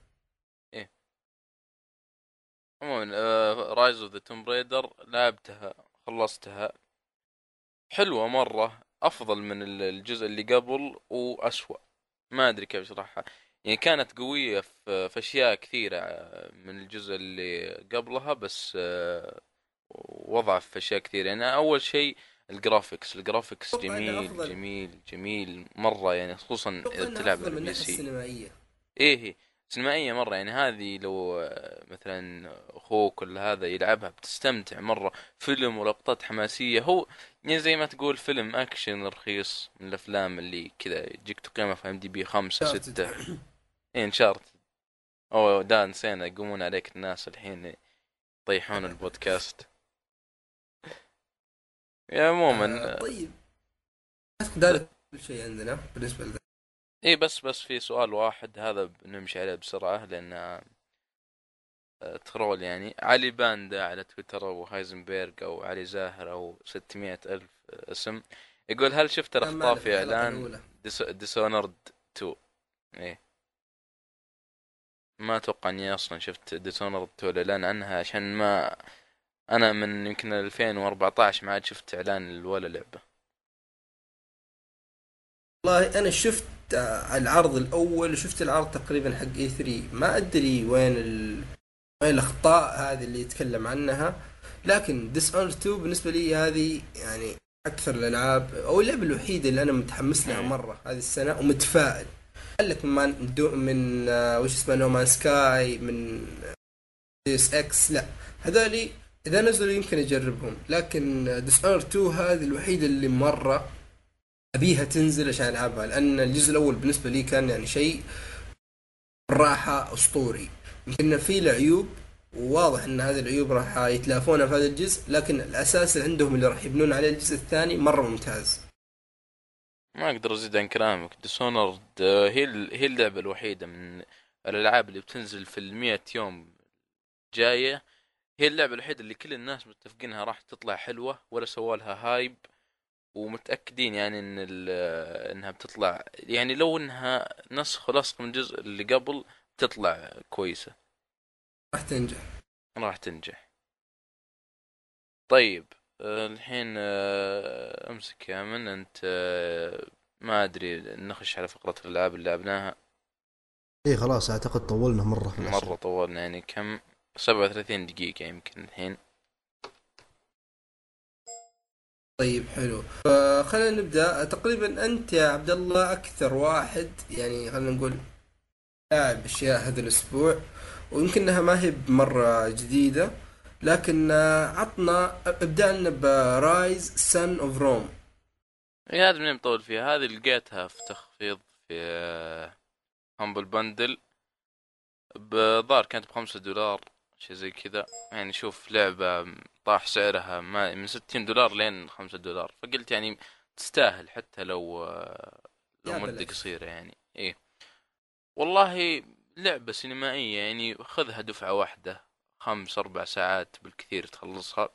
عموما Rise of the Tomb Raider لعبتها خلصتها. حلوة مرة أفضل من ال- الجزء اللي قبل وأسوأ. ما أدري كيف أشرحها. يعني كانت قوية في في أشياء كثيرة آه، من الجزء اللي قبلها بس آه، وضع في أشياء كثيرة. يعني أول شيء أتوقع إنه جميل. جميل جميل مرة يعني خصوصا اذا إنها تلعب أفضل على من البي الناحية سي. السينمائية. إيه هي سينمائية مرة يعني هذه لو مثلا أخوك ولا هذا يلعبها بتستمتع مرة. فيلم ولقطات حماسية هو يعني زي ما تقول فيلم أكشن رخيص من الأفلام اللي كذا يجيك تقييمه في IMDb خمسة. ستة. إيه Uncharted أو دا نسينا يقومون عليك الناس الحين يطيحون البودكاست. عموما. آه، طيب. هذا كل شيء عندنا بالنسبة لذا. إيه بس بس في سؤال واحد هذا بنمشي عليه بسرعة لأن آه، troll يعني. علي باندا على تويتر أو هايزنبرغ أو علي زاهر أو 600 ألف اسم يقول هل شفت الأخطاء في إعلان. Dishonored 2 إيه. ما أتوقع إني أصلا شفت Dishonored 2 الاعلان عنها عشان ما أنا من يمكن 2014 ما عاد شفت إعلان ولا لعبة. والله أنا شفت آه، العرض الأول وشفت العرض تقريبا حق E3 ما أدري وين ال... وين الأخطاء هذه اللي يتكلم عنها لكن Dishonored 2 بالنسبة لي هذه يعني أكثر الألعاب أو اللعبة الوحيدة اللي أنا متحمس لها. مرة هذه السنة ومتفائل. لك من دو من آه، وش اسمه No Man's Sky من Deus Ex لا. هذولي إذا نزلوا يمكن اجربهم لكن Dishonored 2 هذه الوحيدة اللي مرة أبيها تنزل عشان ألعبها لأن الجزء الأول بالنسبة لي كان يعني شيء صراحة أسطوري. يمكن في له عيوب وواضح إن هذه العيوب راح يتلافونها في هذا الجزء لكن الأساس اللي عندهم اللي راح يبنون عليه الجزء الثاني مرة ممتاز. ما أقدر أزيد عن كلامك. ديسونرد هي ال- هي اللعبة الوحيدة من الألعاب اللي بتنزل في المية يوم جاية. هي اللعبة الوحيدة اللي كل الناس متفقينها راح تطلع حلوة ولا سووا لها هايب ومتأكدين يعني إن ال- إنها بتطلع. يعني لو إنها نسخ ولصق من الجزء اللي قبل تطلع كويسة. راح تنجح. راح تنجح. طيب آه، الحين آه، أمسك يا من أنت آه، ما أدري نخش على فقرة الألعاب اللي لعبناها. اي خلاص أعتقد طولنا مرة في. مرة طولنا يعني كم؟ 37 دقيقة يمكن الحين. طيب حلو. فخلينا نبدأ. تقريبا أنت يا عبد الله أكثر واحد يعني خلينا نقول لاعب أشياء هذا الأسبوع ويمكن انها ما هي بمرة جديدة لكن عطنا ابدا لنا ب Ryse Son of Rome. إيه، هذا منين مطول فيها؟ هذه لقيتها في تخفيض في Humble Bundle بظهر كانت بخمسة دولار. شيء زي كذا. يعني شوف لعبة طاح سعرها ما من ستين دولار لين خمسة دولار. فقلت يعني تستاهل حتى لو لو يا مدة. قصيرة يعني. إيه. والله لعبة سينمائية يعني خذها دفعة واحدة خمس أربع ساعات بالكثير تخلصها.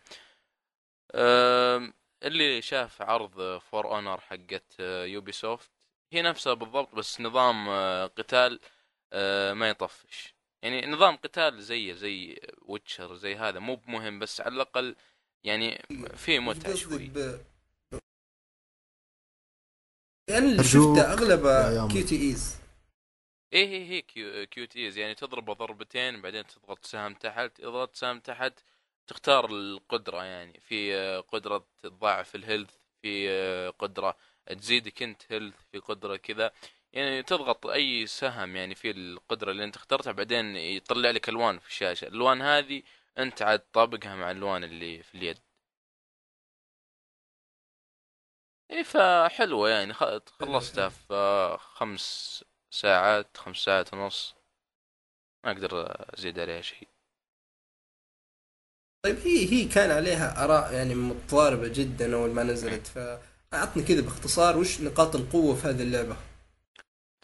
اللي شاف عرض For Honor حقت Ubisoft هي نفسها بالضبط بس نظام آه، قتال آه، ما يطفش. يعني نظام قتال زيه زي Witcher زي هذا مو بمهم بس على الأقل يعني في متعة قصدك شوي. ب... يعني اللي شفته يامن. QTEs. إيه هي هي Q, QTEs يعني تضربه ضربتين بعدين تضغط سهم تحت. اضغط سهم تحت تختار القدرة يعني. في آه، قدرة تضاعف ال health في آه، قدرة تزيدك أنت health في قدرة كذا. يعني تضغط أي سهم يعني في القدرة اللي أنت اخترتها بعدين يطلع لك ألوان في الشاشة. الألوان هذه أنت عاد طابقها مع الألوان اللي في اليد. إيه فحلوة يعني. خلصتها في خمس ساعات خمس ساعات ونص. ما أقدر أزيد عليها شيء. طيب هي هي كان عليها آراء يعني متضاربة جدا أول ما نزلت. فأعطني كذا باختصار وش نقاط القوة في هذه اللعبة؟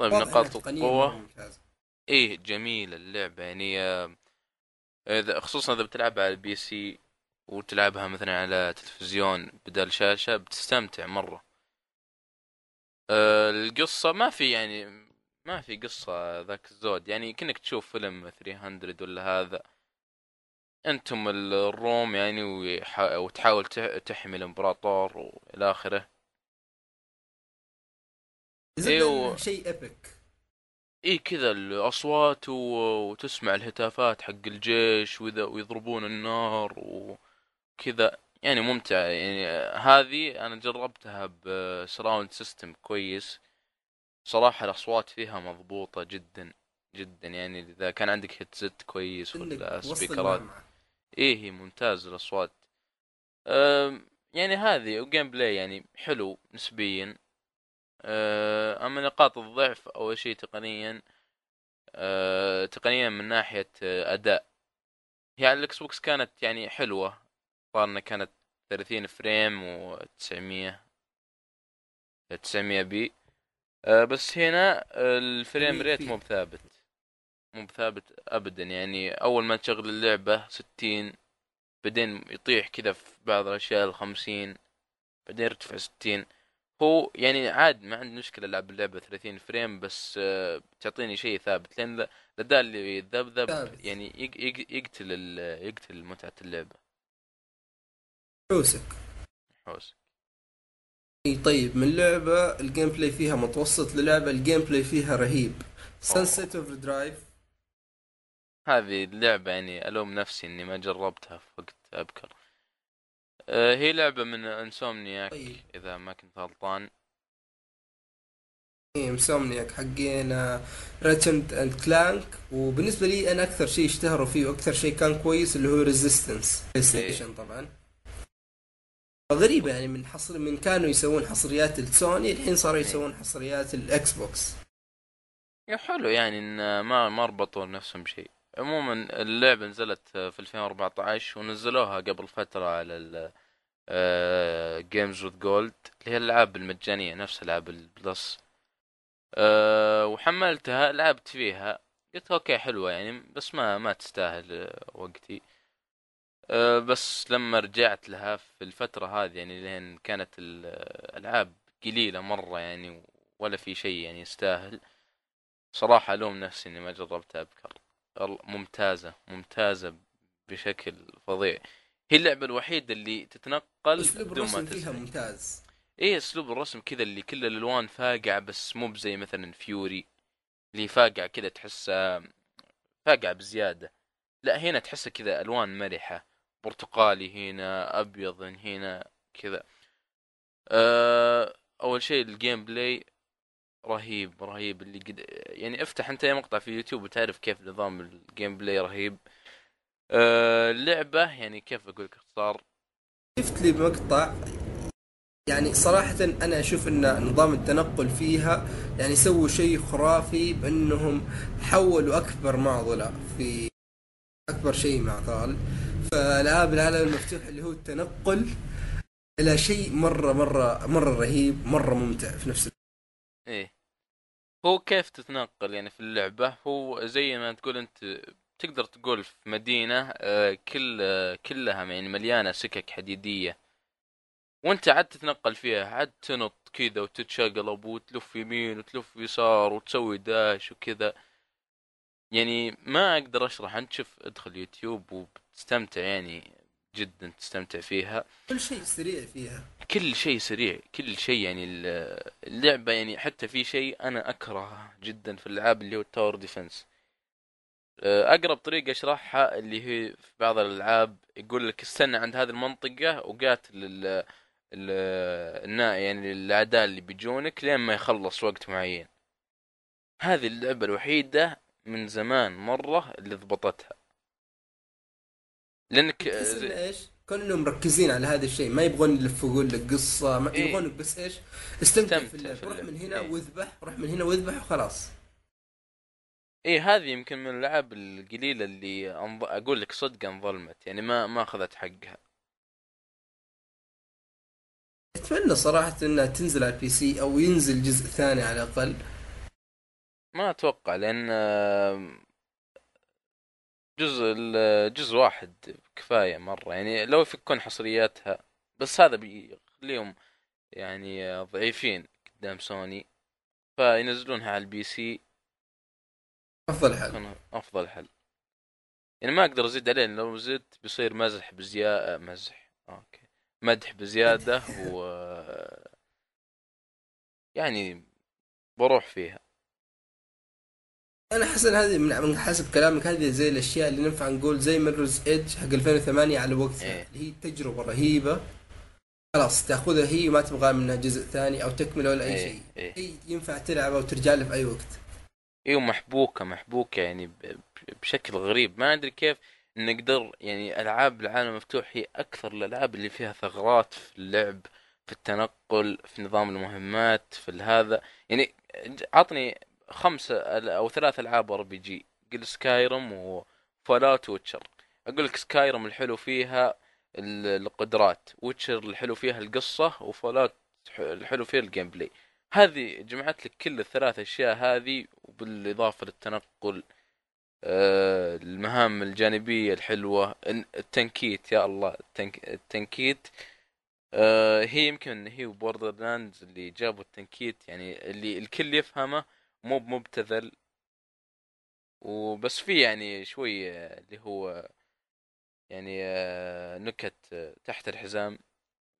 طيب نقاط ممتازة. إيه جميلة اللعبة. يعني آه، إذا خصوصا إذا بتلعبها على ال PC وتلعبها مثلا على تلفزيون بدل شاشة بتستمتع مرة. آه، القصة ما في يعني ما في قصة ذاك الزود. يعني كأنك تشوف فيلم 300 ولا هذا. أنتم الروم يعني وتحاول تح- تحمي الإمبراطور وإلى آخره. إنه شيء epic اي كذا الأصوات و- وتسمع الهتافات حق الجيش وإذا ويضربون النار وكذا يعني ممتع. يعني هذه أنا جربتها ب surround system كويس. صراحة الأصوات فيها مضبوطة جدا جدا. يعني إذا كان عندك headset كويس ولا سبيكرات. إيه هي ممتاز الأصوات. يعني هذه و gameplay يعني حلو نسبيا. أما نقاط الضعف أول شيء تقنيا أه، تقنيا من ناحية أداء. هي على ال Xbox كانت يعني حلوة. صار إنها كانت 30 frame و900 900 p. أه، بس هنا ال frame rate مو بثابت. مو بثابت ابدا. يعني أول ما تشغل اللعبة 60 بعدين يطيح كذا في بعض الأشياء ال 50 بعدين يرتفع 60 هو يعني عاد ما عندي مشكلة ألعب اللعبة 30 frame بس آه، تعطيني شيء ثابت لأن الأداء اللي يذبذب. يعني يق- يق- يقتل يقتل متعة اللعبة. حوسك. حوس إي طيب من لعبة ال gameplay فيها متوسط للعبة ال gameplay فيها رهيب. Sunset Overdrive هذه اللعبة يعني ألوم نفسي إني ما جربتها في وقت أبكر. هي لعبة من Insomniac طيب. إذا ما كنت غلطان. Insomniac حقين Ratchet and Clank. وبالنسبة لي أنا أكثر شيء اشتهروا فيه وأكثر شيء كان كويس اللي هو Resistance PlayStation طبعا. غريبة يعني من حصر من كانوا يسوون حصريات السوني الحين صاروا يسوون حصريات ال Xbox. يا حلو يعني إن ما ما ربطوا نفسهم بشيء. عموما اللعبة نزلت في 2014 ونزلوها قبل فترة على ال Games with Gold اللي هي الألعاب المجانية نفس العاب ال Plus. أه وحملتها لعبت فيها. قلت okay حلوة يعني بس ما ما تستاهل وقتي. أه بس لما رجعت لها في الفترة هذه يعني لين كانت الألعاب قليلة مرة يعني ولا في شيء يعني يستاهل. صراحة ألوم نفسي إني ما جربتها أبكر. ممتازة ممتازة بشكل فظيع. هي اللعبة الوحيدة اللي تتنقل أسلوب الرسم فيها ممتاز. إيه أسلوب الرسم كذا اللي كل الألوان فاقعة بس مو بزي مثلا فيوري اللي فاقعة كذا تحسها فاقعة بزيادة. لا هنا تحسها كذا ألوان مرحة. برتقالي هنا أبيض هنا كذا. أه أول شيء ال gameplay رهيب رهيب اللي قد يعني افتح انت أي مقطع في يوتيوب وتعرف كيف نظام ال gameplay رهيب. أه اللعبة يعني كيف أقول لك اختصار شفت لي مقطع يعني صراحة أنا أشوف أن نظام التنقل فيها يعني سووا شيء خرافي بأنهم حولوا أكبر معضلة في أكبر شيء معطال فألعاب العالم المفتوح اللي هو التنقل إلى شيء مرة مرة مرة رهيب مرة ممتع في نفس الوقت. إيه. هو كيف تتنقل يعني في اللعبة؟ هو زي ما تقول أنت تقدر تقول في مدينة آه، كل كلها يعني مليانة سكك حديدية. وأنت عاد تتنقل فيها عاد تنط كذا وتتشقلب وتلف يمين وتلف يسار وتسوي داش وكذا. يعني ما أقدر أشرح أنت شوف ادخل يوتيوب وبتستمتع يعني جدا تستمتع فيها. كل شيء سريع فيها. كل شيء سريع كل شيء يعني اللعبة يعني حتى في شيء أنا أكرهه جدا في الألعاب اللي هو ال tower defense أقرب طريقة أشرحها اللي هي في بعض الألعاب يقول لك استنى عند هذه المنطقة وقاتل ال يعني الاعداء اللي بيجونك لين ما يخلص وقت معين. هذه اللعبة الوحيدة من زمان مرة اللي ضبطتها. لأنك إيش؟ كانوا مركزين على هذا الشيء. ما يبغون يلفقون لك قصة ما إيه؟ يبغون بس إيش؟ استمتع في اللعب. روح من هنا إيه؟ واذبح روح من هنا واذبح وخلاص. إيه هذه يمكن من الألعاب القليلة اللي أنض... أقول لك صدق انظلمت. يعني ما ما أخذت حقها. أتمنى صراحة إنها تنزل على ال PC أو ينزل جزء ثاني على الأقل. ما أتوقع لأن جزء جزء واحد كفاية مرة. يعني لو يفكون حصرياتها بس هذا بيخليهم يعني ضعيفين قدام سوني فينزلونها على البي سي. أفضل حل. أفضل حل. يعني ما أقدر أزيد عليه لو زدت بيصير مزح بزياده مزح. أوكي. مدح بزيادة و يعني بروح فيها. أنا حسن هذه من حسب كلامك هذه زي الأشياء اللي ننفع نقول زي ميرورز ايدج حق 2008 على وقتها إيه. اللي هي تجربة رهيبة خلاص تأخذها هي وما تبغى منها جزء ثاني أو تكملة ولا أي إيه. شيء إيه. هي ينفع تلعبها وترجع لها في أي وقت أيوه محبوكه محبوكة يعني بشكل غريب ما أدري كيف نقدر يعني ألعاب العالم المفتوح هي أكثر الألعاب اللي فيها ثغرات في اللعب في التنقل في نظام المهمات في هذا يعني عطني خمسة أو ثلاث ألعاب RPG. قل سكايرم وفولاوت ويتشر أقول لك سكايرم الحلو فيها القدرات ويتشر الحلو فيها القصة وفولاوت الحلو فيها ال gameplay. هذه جمعت لك كل الثلاث أشياء هذه وبالإضافة للتنقل آه، المهام الجانبية الحلوة التنكيت يا الله التنكيت. آه، هي يمكن هي وبوردر لاندز اللي جابوا التنكيت يعني اللي الكل يفهمه مو مبتذل وبس في يعني شوي اللي هو يعني آه، نكت تحت الحزام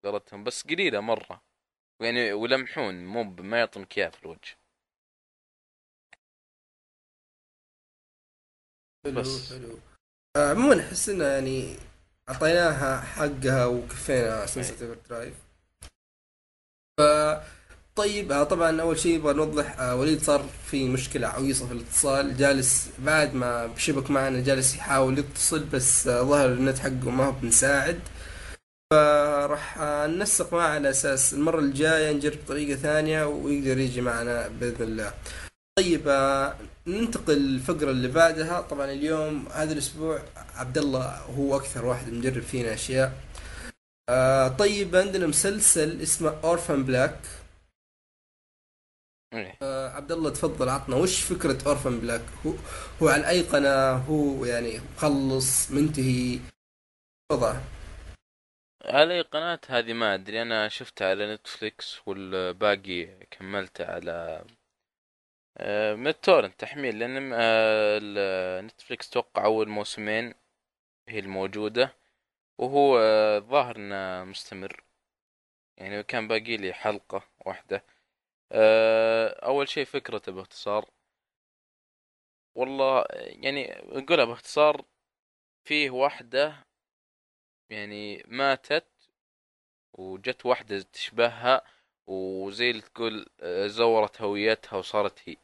قالتهم بس قليلة مرة. يعني ولمحون مو ما يعطونك اياه في الوجه. حلو بس. حلو. آه، عموما أحس إنه يعني أعطيناها حقها وكفينا سنسيتيف درايف ف طيب آه طبعا أول شيء يبغى نوضح آه وليد صار في مشكلة عويصة في الاتصال جالس بعد ما بشبك معنا جالس يحاول يتصل بس آه ظهر النت حقه ما هو بنساعد. فراح ننسق معه على أساس المرة الجاية نجرب طريقة ثانية ويقدر يجي معنا بإذن الله. طيب ننتقل للفقرة اللي بعدها. طبعا اليوم هذا الأسبوع عبد الله هو أكثر واحد مجرب فينا أشياء. طيب عندنا مسلسل اسمه اورفن بلاك. آه عبد الله تفضل عطنا. وش فكرة أورفن بلاك؟ هو هو على أي قناة؟ هو يعني مخلص منتهي. وضعه؟ على أي قناة؟ هذه ما أدري. أنا شفتها على نتفليكس والباقي كملته على آه، من التورنت تحميل لأن آه، نتفليكس توقع أول موسمين هي الموجودة وهو آه، ظاهر إنه مستمر. يعني كان باقي لي حلقة واحدة. أول شيء فكرته باختصار. والله يعني نقولها باختصار فيه واحدة يعني ماتت وجت واحدة تشبهها وزي اللي تقول آه، زورت هويتها وصارت هي.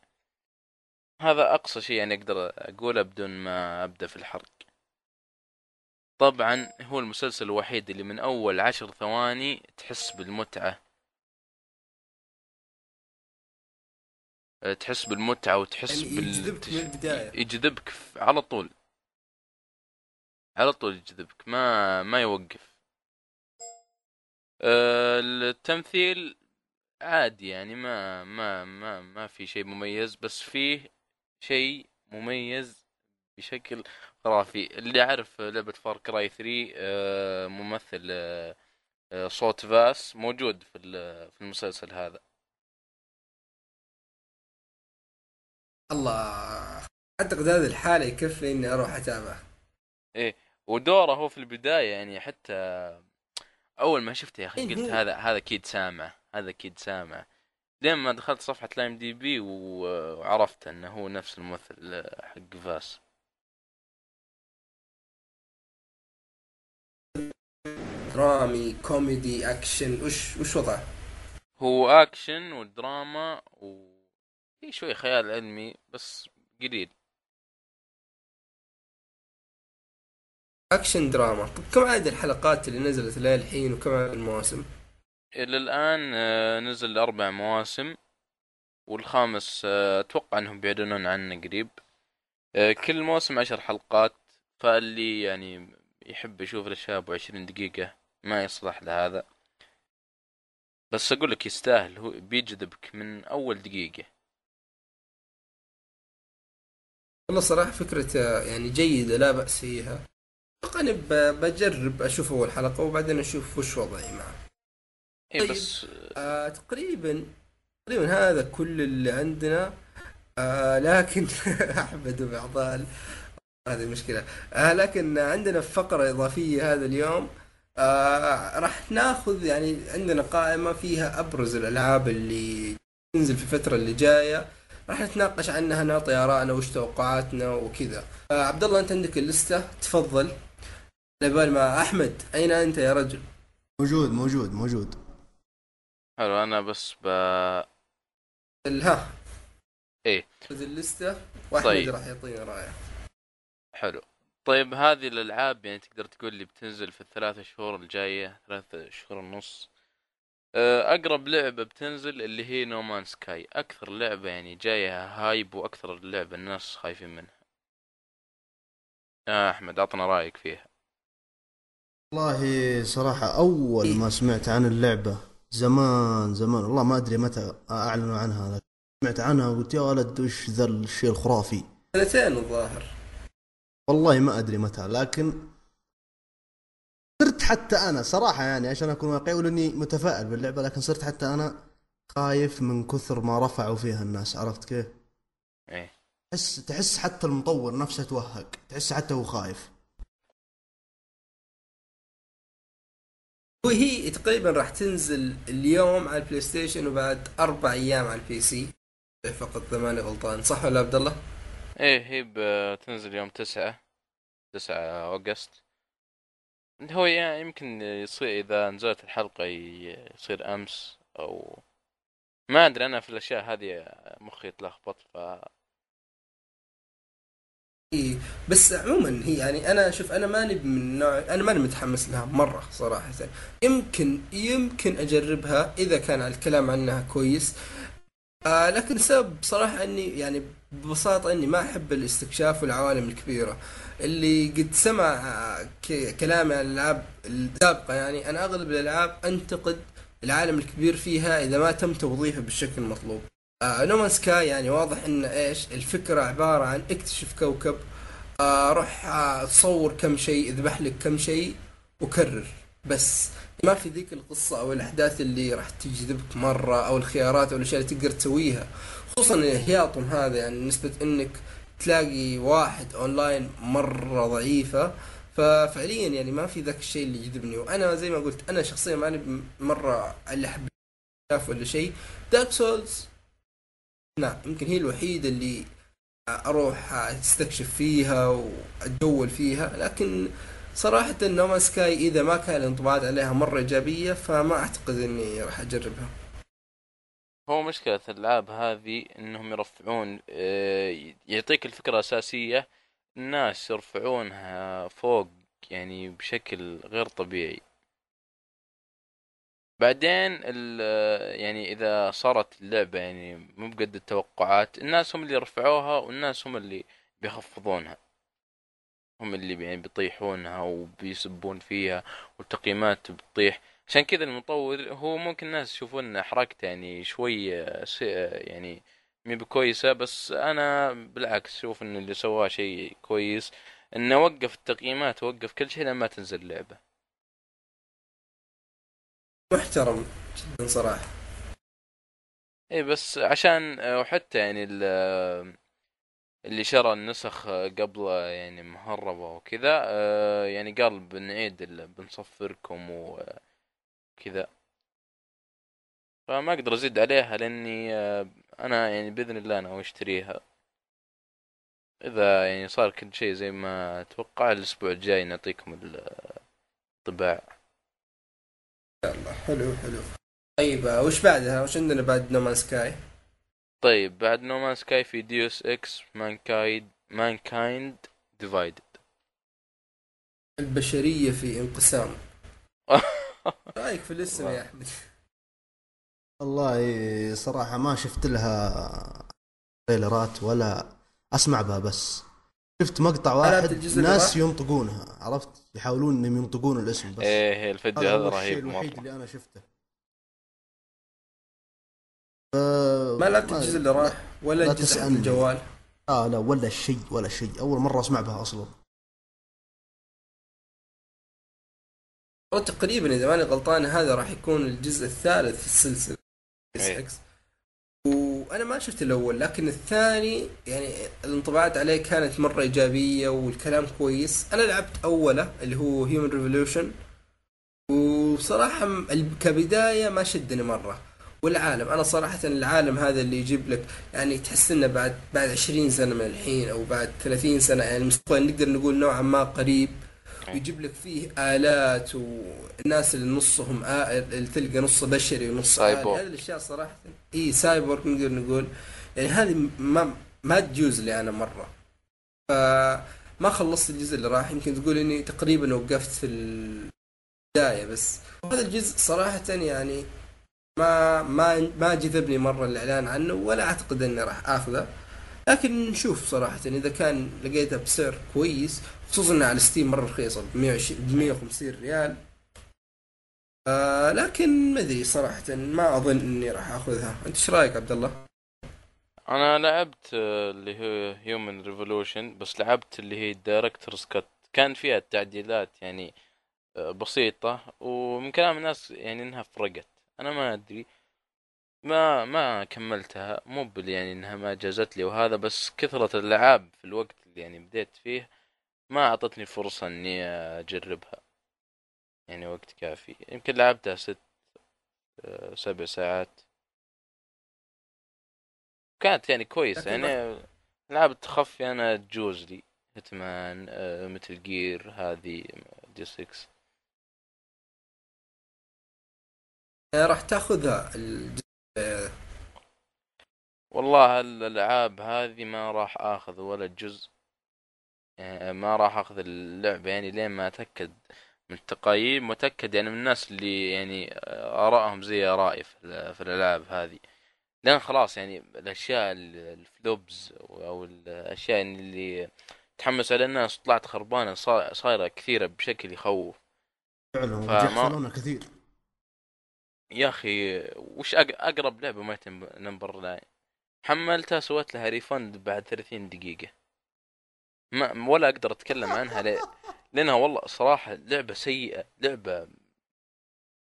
هذا أقصى شيء يعني أقدر أقوله بدون ما أبدأ في الحرق. طبعا هو المسلسل الوحيد اللي من أول عشر ثواني تحس بالمتعة. تحس بالمتعة وتحس يعني بال يجذبك من البداية. يجذبك على طول. على طول يجذبك ما ما يوقف. آه، التمثيل عادي يعني ما ما ما ما في شيء مميز بس فيه شيء مميز بشكل خرافي. اللي يعرف لعبة فار كراي 3 آه، ممثل آه، آه، صوت فاس موجود في في المسلسل هذا. الله أعتقد هذه الحالة يكفي إني أروح أتابع ودوره هو في البداية يعني حتى أول ما شفته يا أخي إيه قلت هو. هذا هذا أكيد سامع هذا أكيد سامع لين ما دخلت صفحة لايم دي بي وعرفت أنه هو نفس الممثل حق فاس درامي كوميدي أكشن وش وش وضعه؟ هو أكشن ودراما وفي شوي خيال علمي بس قليل. اكشن دراما طب كم عدد الحلقات اللي نزلت للحين وكم عدد المواسم؟ إلى الآن آه، نزل أربع مواسم والخامس آه، أتوقع أنهم بيعلنون عنه قريب. آه، كل موسم عشر حلقات فاللي يعني يحب يشوف الأشياء أبو عشرين دقيقة ما يصلح لهذا. بس أقول لك يستاهل هو بيجذبك من أول دقيقة. والله صراحة فكرة يعني جيدة لا بأس فيها. أتوقع إني ب- بجرب أشوف أول حلقة وبعدين أشوف وش وضعي معه. إيه طيب. بس آه تقريبا تقريبا هذا كل اللي عندنا. آه لكن أحمد وبعضال هذه المشكلة آه لكن عندنا فقرة إضافية هذا اليوم. آه راح ناخذ يعني عندنا قائمة فيها أبرز الألعاب اللي تنزل في الفترة اللي جاية. راح نتناقش عنها نعطي آرائنا وش توقعاتنا وكذا. آه عبد الله أنت عندك اللستة؟ تفضل. نبال مع أحمد أين أنت يا رجل؟ موجود موجود موجود. حلو أنا بس ب... ها. إيه. خذ اللستة وأحمد طيب. راح يعطينا رأيه. حلو. طيب هذه الألعاب يعني تقدر تقول لي بتنزل في الثلاث شهور الجاية ثلاث شهور ونص؟ آه، أقرب لعبة بتنزل اللي هي نومان سكاي أكثر لعبة يعني جاية هايب وأكثر لعبة الناس خايفين منها. يا أحمد عطنا رأيك فيها. والله صراحة أول ما سمعت عن اللعبة زمان زمان والله ما أدري متى أعلنوا عنها لكن سمعت عنها وقلت يا ولد وش ذا الشيء الخرافي؟ سنتين الظاهر. والله ما أدري متى لكن صرت حتى أنا صراحة يعني عشان أكون واقعي ولأني متفائل باللعبة لكن صرت حتى أنا خايف من كثر ما رفعوا فيها الناس عرفت كيف؟ إيه. تحس تحس حتى المطور نفسه توهق تحس حتى هو خايف. وهي تقريبا راح تنزل اليوم على البلاي ستيشن وبعد أربع أيام على البي سي. فقط إذا ماني غلطان. صح ولا عبد الله؟ إيه هي بتنزل يوم تسعة تسعة أوغست هو يعني يمكن يصير إذا نزلت الحلقة ي- يصير أمس أو ما أدري أنا في الأشياء هذه مخي يتلخبط ف بس عموما هي يعني أنا شوف أنا ماني من نوع أنا ماني متحمس لها مرة صراحة. يمكن يمكن أجربها إذا كان الكلام عنها كويس. آه لكن السبب صراحة إني يعني ببساطة إني ما أحب الاستكشاف والعوالم الكبيرة. اللي قد سمع كلامي عن الألعاب السابقة يعني أنا أغلب الألعاب أنتقد العالم الكبير فيها إذا ما تم توظيفه بالشكل المطلوب. آه نومان سكاي يعني واضح إن إيش الفكرة عبارة عن اكتشف كوكب آه روح آه تصور كم شيء اذبح لك كم شيء وكرر. بس ما في ذيك القصة أو الأحداث اللي راح تجذبك مرة أو الخيارات أو الأشياء اللي تقدر تسويها. خصوصا الهياطم هذا يعني نسبة إنك تلاقي واحد أونلاين مرة ضعيفة ففعليا يعني ما في ذاك الشيء اللي يجذبني. وأنا زي ما قلت أنا شخصيا ماني مرة اللي أحب ولا شيء. دارك سولز لا يمكن هي الوحيدة اللي أروح أستكشف فيها وأتجول فيها. لكن صراحة نومانز سكاي إذا ما كان الانطباعات عليها مرة إيجابية فما أعتقد إني راح أجربها. هو مشكلة الألعاب هذه إنهم يرفعون آه، يعطيك الفكرة الأساسية الناس يرفعونها فوق يعني بشكل غير طبيعي. بعدين ال- يعني إذا صارت اللعبة يعني مو بقد التوقعات الناس هم اللي رفعوها والناس هم اللي بيخفضونها. هم اللي يعني بيطيحونها وبيسبون فيها والتقييمات بتطيح. عشان كذا المطور هو ممكن الناس يشوفون حركته يعني شوي آه، آه، يعني مي بكويسة بس أنا بالعكس شوف إنه اللي سواه شيء كويس. إنه وقف التقييمات ووقف كل شيء لما تنزل اللعبة. محترم جدا صراحة. اي بس عشان آه، وحتى يعني ال- اللي شرى النسخ قبل يعني مهربة وكذا يعني قال بنعيد بنصفركم وكذا فما أقدر أزيد عليها لأني آه، أنا يعني بإذن الله أنا أشتريها. إذا يعني صار كل شيء زي ما أتوقع الأسبوع الجاي نعطيكم انطباع حلو حلو. طيب آه، وش بعدها؟ وش عندنا بعد نومانز سكاي طيب بعد نومانز سكاي في ديوس إكس مانكايد مانكايند ديفايدد البشرية في انقسام. رأيك في الاسم يا أحمد؟ والله صراحة ما شفت لها تريلرات ولا أسمع بها بس. شفت مقطع واحد ناس ينطقونها عرفت؟ يحاولون إنهم ينطقون الاسم بس. إيه الفيديو هذا رهيب الوحيد مرة اللي أنا شفته. ف- ما لعبت الجزء اللي راح؟ ولا لا الجزء. الجوال؟ لا لا ولا شيء ولا شيء. أول مرة أسمع بها أصلا. هو تقريبا إذا ماني غلطان هذا راح يكون الجزء الثالث في السلسلة. إيه. إكس وأنا ما شفت الأول لكن الثاني يعني الانطباعات عليه كانت مرة إيجابية والكلام كويس. أنا لعبت أوله اللي هو هيومن ريفولوشن وصراحة كبداية ما شدني مرة. والعالم أنا صراحة العالم هذا اللي يجيب لك يعني تحس إنه بعد بعد 20 سنة من الحين أو بعد 30 سنة يعني نقدر نقول نوعا ما قريب. ويجيب لك فيه آلات والناس اللي نصهم آل اللي تلقى نص بشري ونص آلي سايبورغ. هذه الأشياء صراحة. إي سايبورغ نقدر نقول. يعني هذه ما ما تجوز لي أنا مرة. فما خلصت الجزء اللي راح. يمكن تقول إني تقريبا وقفت في البداية بس. هذا الجزء صراحة يعني ما ما ما جذبني مرة الإعلان عنه ولا أعتقد إني راح آخذه. لكن نشوف صراحة. إذا كان لقيتها بسعر كويس خصوصا انها على ستيم مرة رخيصة ب 120 ب 150 ريال. آه لكن ما أدري صراحة ما أظن إني راح آخذها. أنت إيش رأيك عبد الله؟ أنا لعبت آه، اللي هو هيومن ريفولوشن بس لعبت اللي هي director's cut كان فيها تعديلات يعني آه، بسيطة ومن كلام الناس يعني إنها فرقت. أنا ما أدري ما ما كملتها. مو يعني إنها ما جازت لي وهذا بس كثرة الالعاب في الوقت اللي يعني بديت فيه ما أعطتني فرصة إني أجربها. يعني وقت كافي. يمكن لعبتها ست آه، سبع ساعات. كانت يعني كويسة. يعني العاب التخفي أنا تجوز لي. هيتمان آه، ميتل جير هذه دي 6 آه راح تاخذها والله الألعاب هذه ما راح آخذ ولا جزء. ما راح أخذ اللعبة يعني لين ما أتأكد من التقييم واتأكد يعني من الناس اللي يعني آرائهم زي آرائي في, ال- في الألعاب هذه. لأن خلاص يعني الأشياء ال- ال flops أو الأشياء اللي تحمس على الناس طلعت خربانة صا- صايرة كثيرة بشكل يخوف. فعلا فما- كثير. يا أخي وش أق- أقرب لعبة Mighty Number Nine؟ حملتها سويت لها refund بعد 30 دقيقة. ما ولا أقدر أتكلم عنها ليه؟ لأنها والله صراحة لعبة سيئة لعبة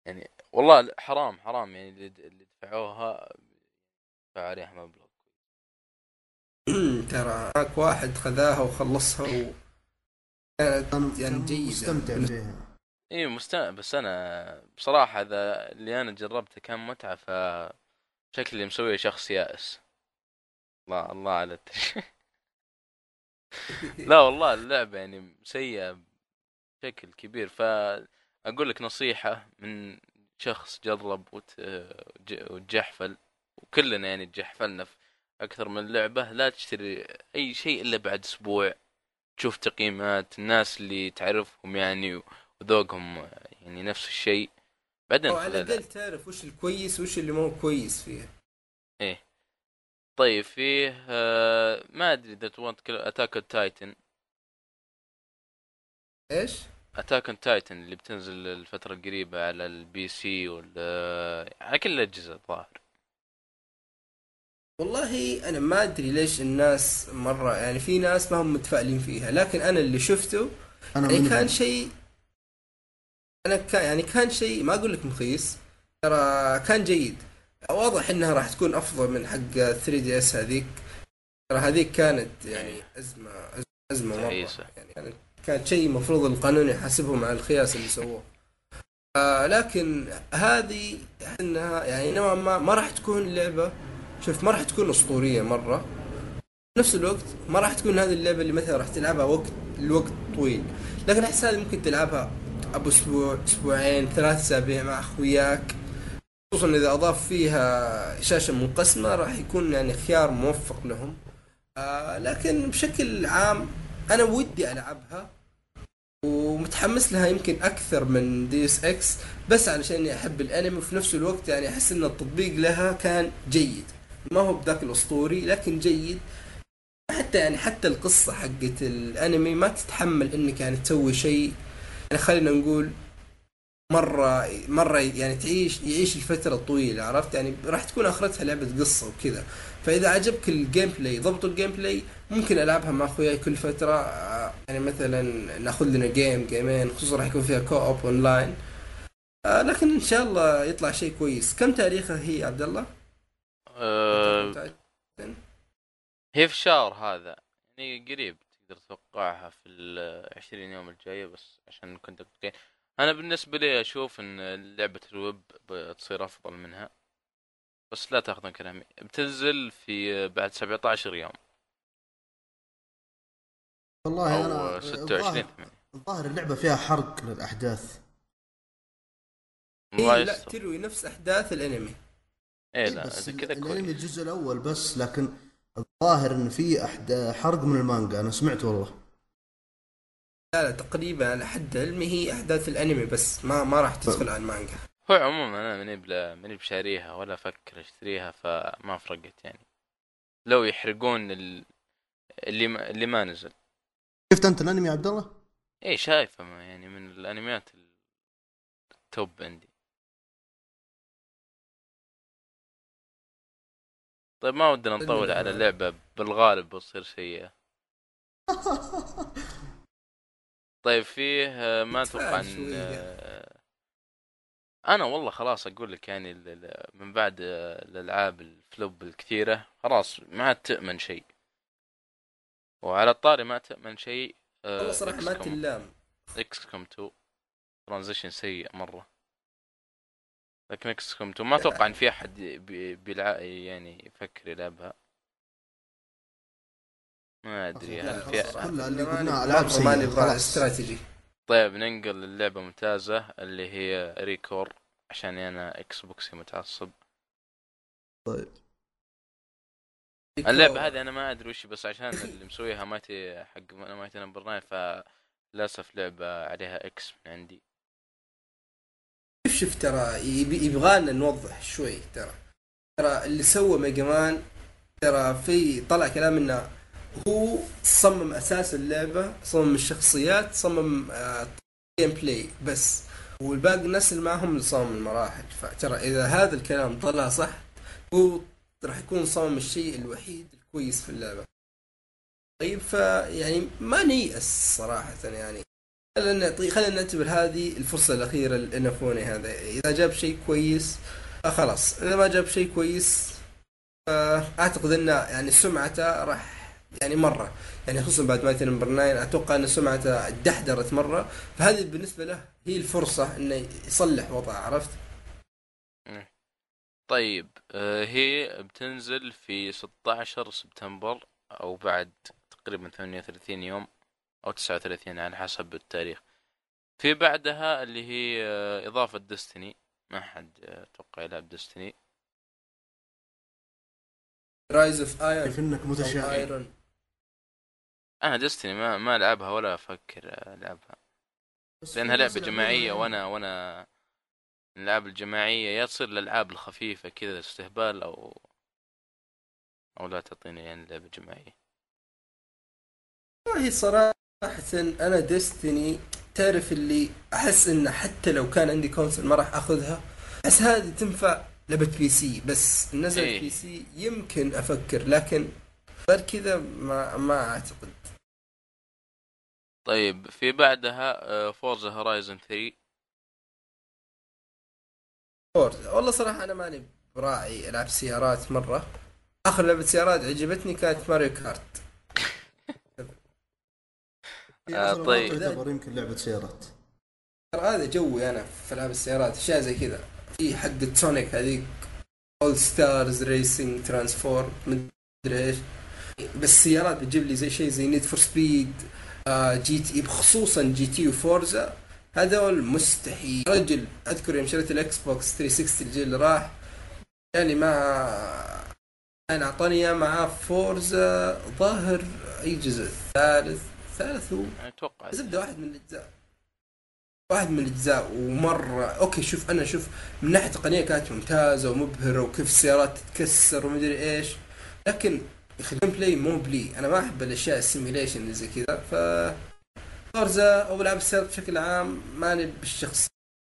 يعني والله حرام حرام يعني اللي اللي دفعوها دفعوا عليها مبلغ. ترى هناك واحد خذاها وخلصها و... كانت كان يعني جيدة. مستمتع فيها اي مستمع بس أنا بصراحة إذا اللي أنا جربته كان متعة ف شكلي مسوي شخص يائس. الله الله على التش... لا والله اللعبة يعني سيئة بشكل كبير فأقول لك نصيحة من شخص جرب وتجحفل وكلنا يعني تجحفلنا في أكثر من لعبة لا تشتري أي شيء إلا بعد أسبوع تشوف تقييمات الناس اللي تعرفهم يعني وذوقهم يعني نفس الشيء بعدين على الأقل تعرف وش الكويس وش اللي مو كويس فيها. طيب فيه آه، ما أدري إذا تبغى Attack Titan إيش؟ Attack on Titan اللي بتنزل الفترة القريبة على ال PC وال على كل الأجهزة الظاهر والله أنا ما أدري ليش الناس مرة يعني في ناس ما هم متفائلين فيها لكن أنا اللي شفته أنا يعني. كان شيء أنا كان يعني كان شيء ما أقول لك مخيس ترى كان جيد واضح إنها راح تكون أفضل من حق 3DS هذيك. ترى هذيك كانت يعني أزمة أزمة مرة. يعني كانت كانت شيء المفروض القانون يحاسبهم على الخياس اللي سووه. آه لكن هذه إنها يعني نوعا ما ما راح تكون لعبة شوف ما راح تكون أسطورية مرة. في نفس الوقت ما راح تكون هذه اللعبة اللي مثلا راح تلعبها وقت الوقت طويل. لكن أحس هذه ممكن تلعبها أبو أسبوع أسبوعين ثلاث أسابيع مع أخوياك. خصوصا إذا أضاف فيها شاشة منقسمه راح يكون يعني خيار موفق لهم. آه لكن بشكل عام أنا ودي ألعبها ومتحمس لها يمكن أكثر من Deus Ex بس علشان إني أحب الأنمي وفي نفس الوقت يعني أحس إن التطبيق لها كان جيد. ما هو بذاك الأسطوري لكن جيد. حتى يعني حتى القصة حقت الأنمي ما تتحمل إنك يعني تسوي شيء. يعني خلينا نقول مرة مرة يعني تعيش يعيش الفترة طويله عرفت؟ يعني راح تكون آخرتها لعبة قصة وكذا. فإذا عجبك ال gameplay ضبط ال gameplay ممكن ألعبها مع أخوياي كل فترة. آه، يعني مثلا ناخذ لنا game جيمين خصوصا راح يكون فيها co-op online آه لكن إن شاء الله يطلع شيء كويس. كم تاريخها هي عبد الله؟ أه هي في الشهر هذا. يعني قريب تقدر تتوقعها في العشرين يوم الجاية بس عشان كنت أنا بالنسبة لي أشوف إن لعبة الويب بتصير أفضل منها بس لا تاخذون كلامي. بتنزل في بعد 17 يوم. والله أو أنا 26 الظاهر- 8 الظاهر اللعبة فيها حرق للأحداث. هي لا تروي نفس أحداث الأنمي. إيه إيه لا بس إذا كذا الأنمي الجزء الأول بس لكن الظاهر إن في أحد حرق من المانجا. أنا سمعت والله. لا لا تقريبا على حد علمي هي أحداث الأنمي بس ما ما راح تدخل على المانجا. هو عموما أنا ماني ماني بشاريها ولا أفكر أشتريها فما فرقت يعني. لو يحرقون ال... اللي ما... اللي ما نزل. شفت أنت الأنمي يا عبد الله؟ إيه شايفه يعني من الأنميات التوب عندي. طيب ما ودنا نطول على اللعبة بالغالب بتصير سيئة طيب فيه آه، ما أتوقع إن شوية. آه، أنا والله خلاص أقول لك يعني من بعد آه، الألعاب الفلوب الكثيرة خلاص ما عاد تأمن شيء وعلى الطاري ما تأمن شيء والله صراحة ما. تلام إكس كوم 2 ترانزيشن سيء مرة لكن XCOM 2 ما أتوقع إن في أحد بي- بيلع يعني يفكر يلعبها ما أدري هل في اللي خلاص. استراتيجي. طيب ننقل للعبة ممتازه اللي هي ReCore عشان أنا Xbox ي متعصب. طيب. اللعبة هذه أنا ما أدري وش بس عشان اللي مسويها Mighty حق Mighty Number 9 فللأسف لعبة عليها إكس من عندي. شوف شوف ترى يبغالنا نوضح شوي ترى. ترى اللي سوى Mega Man ترى في طلع كلام إنه هو صمم أساس اللعبة صمم الشخصيات صمم آه gameplay بس. والباقي الناس اللي معهم اللي صمم المراحل. فترى إذا هذا الكلام طلع صح هو راح يكون صمم الشيء الوحيد الكويس في اللعبة. طيب فيعني ما نيأس صراحة يعني. خلينا طيب خلينا نعتبر هذه الفرصة الأخيرة لنفوني هذا. إذا جاب شيء كويس آه خلاص. إذا ما جاب شيء كويس أعتقد إنه يعني سمعته راح يعني مرة. يعني خصوصا بعد ما نمبر 9 أتوقع إن سمعته دحدرت مرة. فهذه بالنسبة له هي الفرصة إنه يصلح وضعه عرفت؟ طيب آه، هي بتنزل في 16 سبتمبر أو بعد تقريبا 38 يوم أو 39 على حسب التاريخ. في بعدها اللي هي آه، إضافة Destiny ما حد آه، أتوقع يلعب Destiny Rise of Iron كيف انك متشائم. أنا Destiny ما ما العبها ولا أفكر العبها لأنها لعبة جماعية وأنا وأنا الالعاب الجماعية يا تصير الألعاب الخفيفة كذا استهبال أو أو لا تعطيني يعني لعبة جماعية. والله صراحة أنا Destiny تعرف اللي أحس انه حتى لو كان عندي console ما راح أخذها احس هذه تنفع لعبة PC بس نزلت إيه. PC يمكن أفكر لكن غير كذا ما ما أعتقد. طيب في بعدها Forza Horizon 3 Forza والله صراحة أنا ماني براعي العاب سيارات مرة. آخر لعبة سيارات عجبتني كانت Mario Kart آه، طيب. يمكن لعبة سيارات. ترى هذا جوي أنا في ألعاب السيارات أشياء زي كذا. في حق Sonic هذيك All-Stars Racing Transformed مدري إيش. بس سيارات بتجيب لي زي شيء زي Need for Speed GT خصوصا GT و Forza هذول مستحيل. رجل أذكر يوم شريت ال Xbox 360 الجيل اللي راح. يعني ما كان أعطاني إياه معاه Forza ظاهر أي جزء؟ الثالث ثالث هو. أتوقع. زبدة واحد من الأجزاء. واحد من الأجزاء ومره okay شوف أنا شوف من ناحية تقنية كانت ممتازة ومبهرة وكيف السيارات تتكسر ومدري إيش لكن يا أخي ال gameplay مو بلي. أنا ما أحب الأشياء ال simulation اللي زي كذا ف Forza أو العاب السيارات بشكل عام ماني بالشخص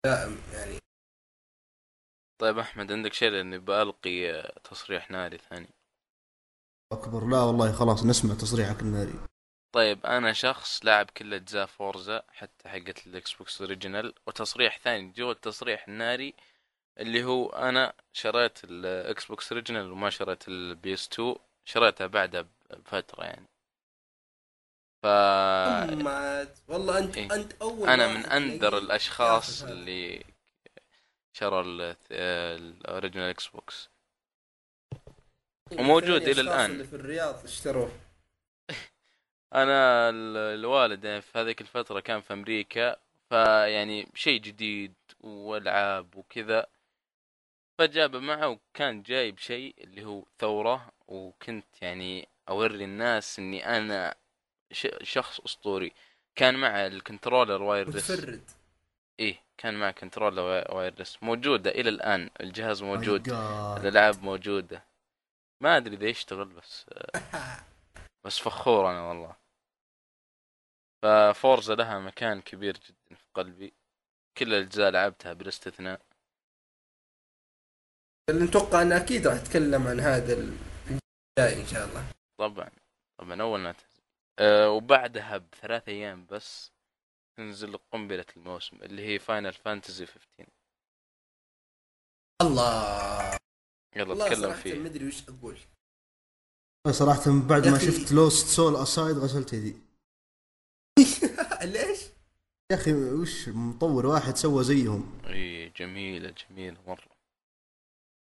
دائم يعني. طيب أحمد عندك شيء؟ لأني بألقي آه، تصريح ناري ثاني. أكبر. لا والله خلاص نسمع تصريحك الناري. طيب أنا شخص لاعب كل أجزاء Forza حتى حقت ال Xbox original وتصريح ثاني جو التصريح الناري اللي هو أنا شريت ال Xbox original وما شريت ال PS2 شريتها بعدها بفترة يعني ف. والله انت إيه. أنت أول أنا من النوادر تلاقيه الأشخاص. اللي شروا ال- original Xbox وموجود الثاني إلى الأشخاص الآن. اللي في الرياض اشتروه أنا ال- الوالد يعني في هذيك الفترة كان في أمريكا فيعني شيء جديد والعاب وكذا. فجاب معه وكان جايب شيء اللي هو ثورة وكنت يعني أوري الناس إني أنا شخص أسطوري. كان مع ال controller wireless. متفرد. إيه كان مع controller wire- wireless. موجودة إلى الآن الجهاز موجود. الألعاب موجودة. ما أدري إذا يشتغل بس بس فخور أنا والله. ف Forza لها مكان كبير جدا في قلبي. كل الأجزاء لعبتها بلا استثناء. اللي نتوقع إنه أكيد راح نتكلم عن هذا الجاي إن شاء الله. طبعا. طبعا أول ما تنزل. أه وبعدها بثلاث أيام بس تنزل قنبلة الموسم اللي هي Final Fantasy 15 الله. يلا اتكلم صراحة فيه. ما أدري وش أقول. صراحة بعد ما. شفت Lost Soul Aside غسلت يدي. ليش؟ يا أخي وش مطور واحد سوى زيهم؟ إي جميلة جميلة مرة.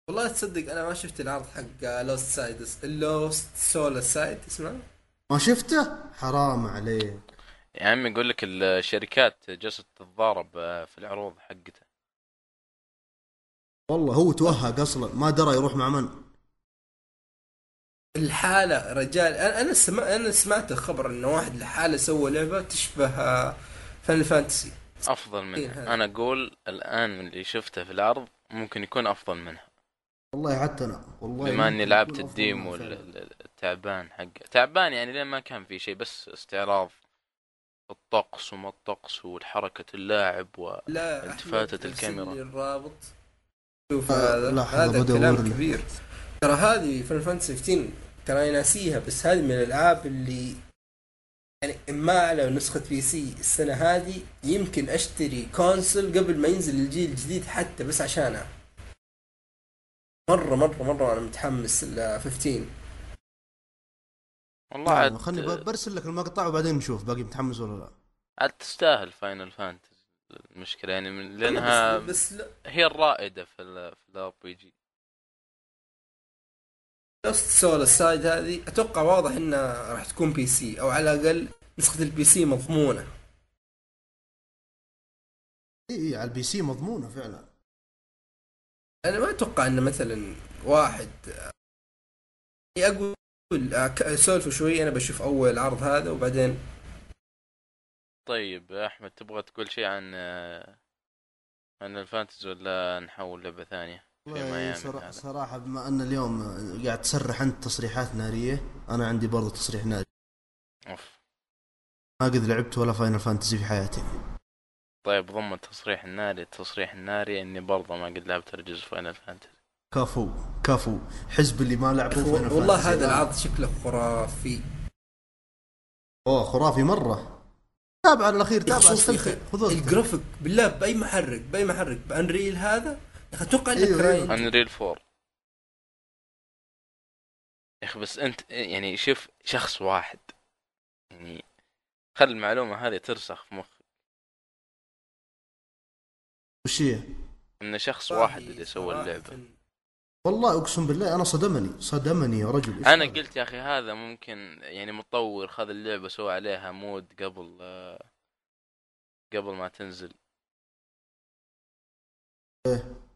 والله تصدق أنا ما شفت العرض حق Lost Side Lost Soul Side اسمه ما شفته؟ حرام عليك. يا عمي يقول لك الشركات جالسة تتضارب آه، في العروض حقتها والله هو توهق أصلا ما درى يروح مع من. الحالة رجال أنا أنا سمع أنا سمعت الخبر إن واحد لحاله سوى لعبة تشبه فان فانتسي أفضل إيه، منها هذا. أنا أقول الآن من اللي شفته في العرض ممكن يكون أفضل منها. والله حتى أنا. والله بما إني لعبت الديمو التعبان حقه تعبان يعني لين ما كان في شيء بس استعراض الطقس وما الطقس والحركة اللاعب و لا التفاتت أحمد، ارسل الكاميرا. الرابط. شوف آه، هذا هذا كلام. كبير. ترى هذه فان فانتسي 15 ترى ناسيها بس هذه من الألعاب اللي يعني ما على نسخة PC السنة هذه يمكن أشتري console قبل ما ينزل الجيل الجديد حتى بس عشانها. مرة مرة مرة أنا متحمس ل 15 والله نعم، عاد خلني برسل لك المقطع وبعدين نشوف باقي متحمس ولا لا. عاد تستاهل Final Fantasy المشكلة يعني من لأنها بس, بس لا. هي الرائدة في ال في ال RPG Lost Soul Aside هذه أتوقع واضح إنها راح تكون PC أو على الأقل نسخة ال PC مضمونة. إي إي على ال PC مضمونة فعلا. أنا ما أتوقع إن مثلا واحد آه، أقول آه، سولفوا شوي أنا بشوف أول عرض هذا وبعدين. طيب أحمد تبغى تقول شيء عن عن ال Fantasy ولا نحول لعبة ثانية؟ في والله ميامي صرا- هذا. صراحة بما أن اليوم قاعد تصرح أنت تصريحات نارية أنا عندي برضو تصريح ناري. أوف. ما قد لعبت ولا Final Fantasy في حياتي. طيب ضمن التصريح الناري. التصريح الناري إني برضه ما قد لعبت الجزء Final Fantasy كفو كفو. حزب اللي ما لعبوا Final والله هذا. العرض شكله خرافي. أوه خرافي مرة. تابع على الأخير تابع وقتك. الجرافيك بالله بأي محرك بأي محرك ب Unreal هذا أتوقع إنك أيوه،. Unreal 4 يا أخي بس أنت يعني شوف شخص واحد يعني خل المعلومة هذه ترسخ في مخك وش هي؟ إن شخص واحد اللي سوى اللعبة والله أقسم بالله أنا صدمني صدمني يا رجل أنا هذا؟ قلت يا أخي هذا ممكن يعني مطور خذ اللعبة سوى عليها mod قبل آه، قبل ما تنزل إيه.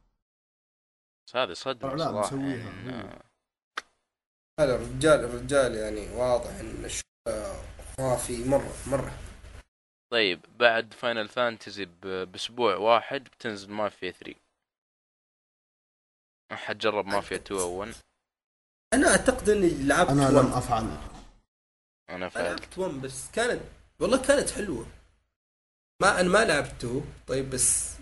بس هذه صدمة لا، لا، صراحة مسويها. يعني هو. إنه- هذا الرجال الرجال يعني واضح إن الشغل خرافي مرة مرة. طيب بعد فاينل فانتزي بأسبوع واحد بتنزل مافيا 3 احد جرب مافيا 2 أو 1 أنا أعتقد إني لعبت أنا 1. لم أفعل. أنا أنا فعلت. لعبت 1 بس كانت والله كانت حلوة. ما أنا ما لعبت 2 طيب بس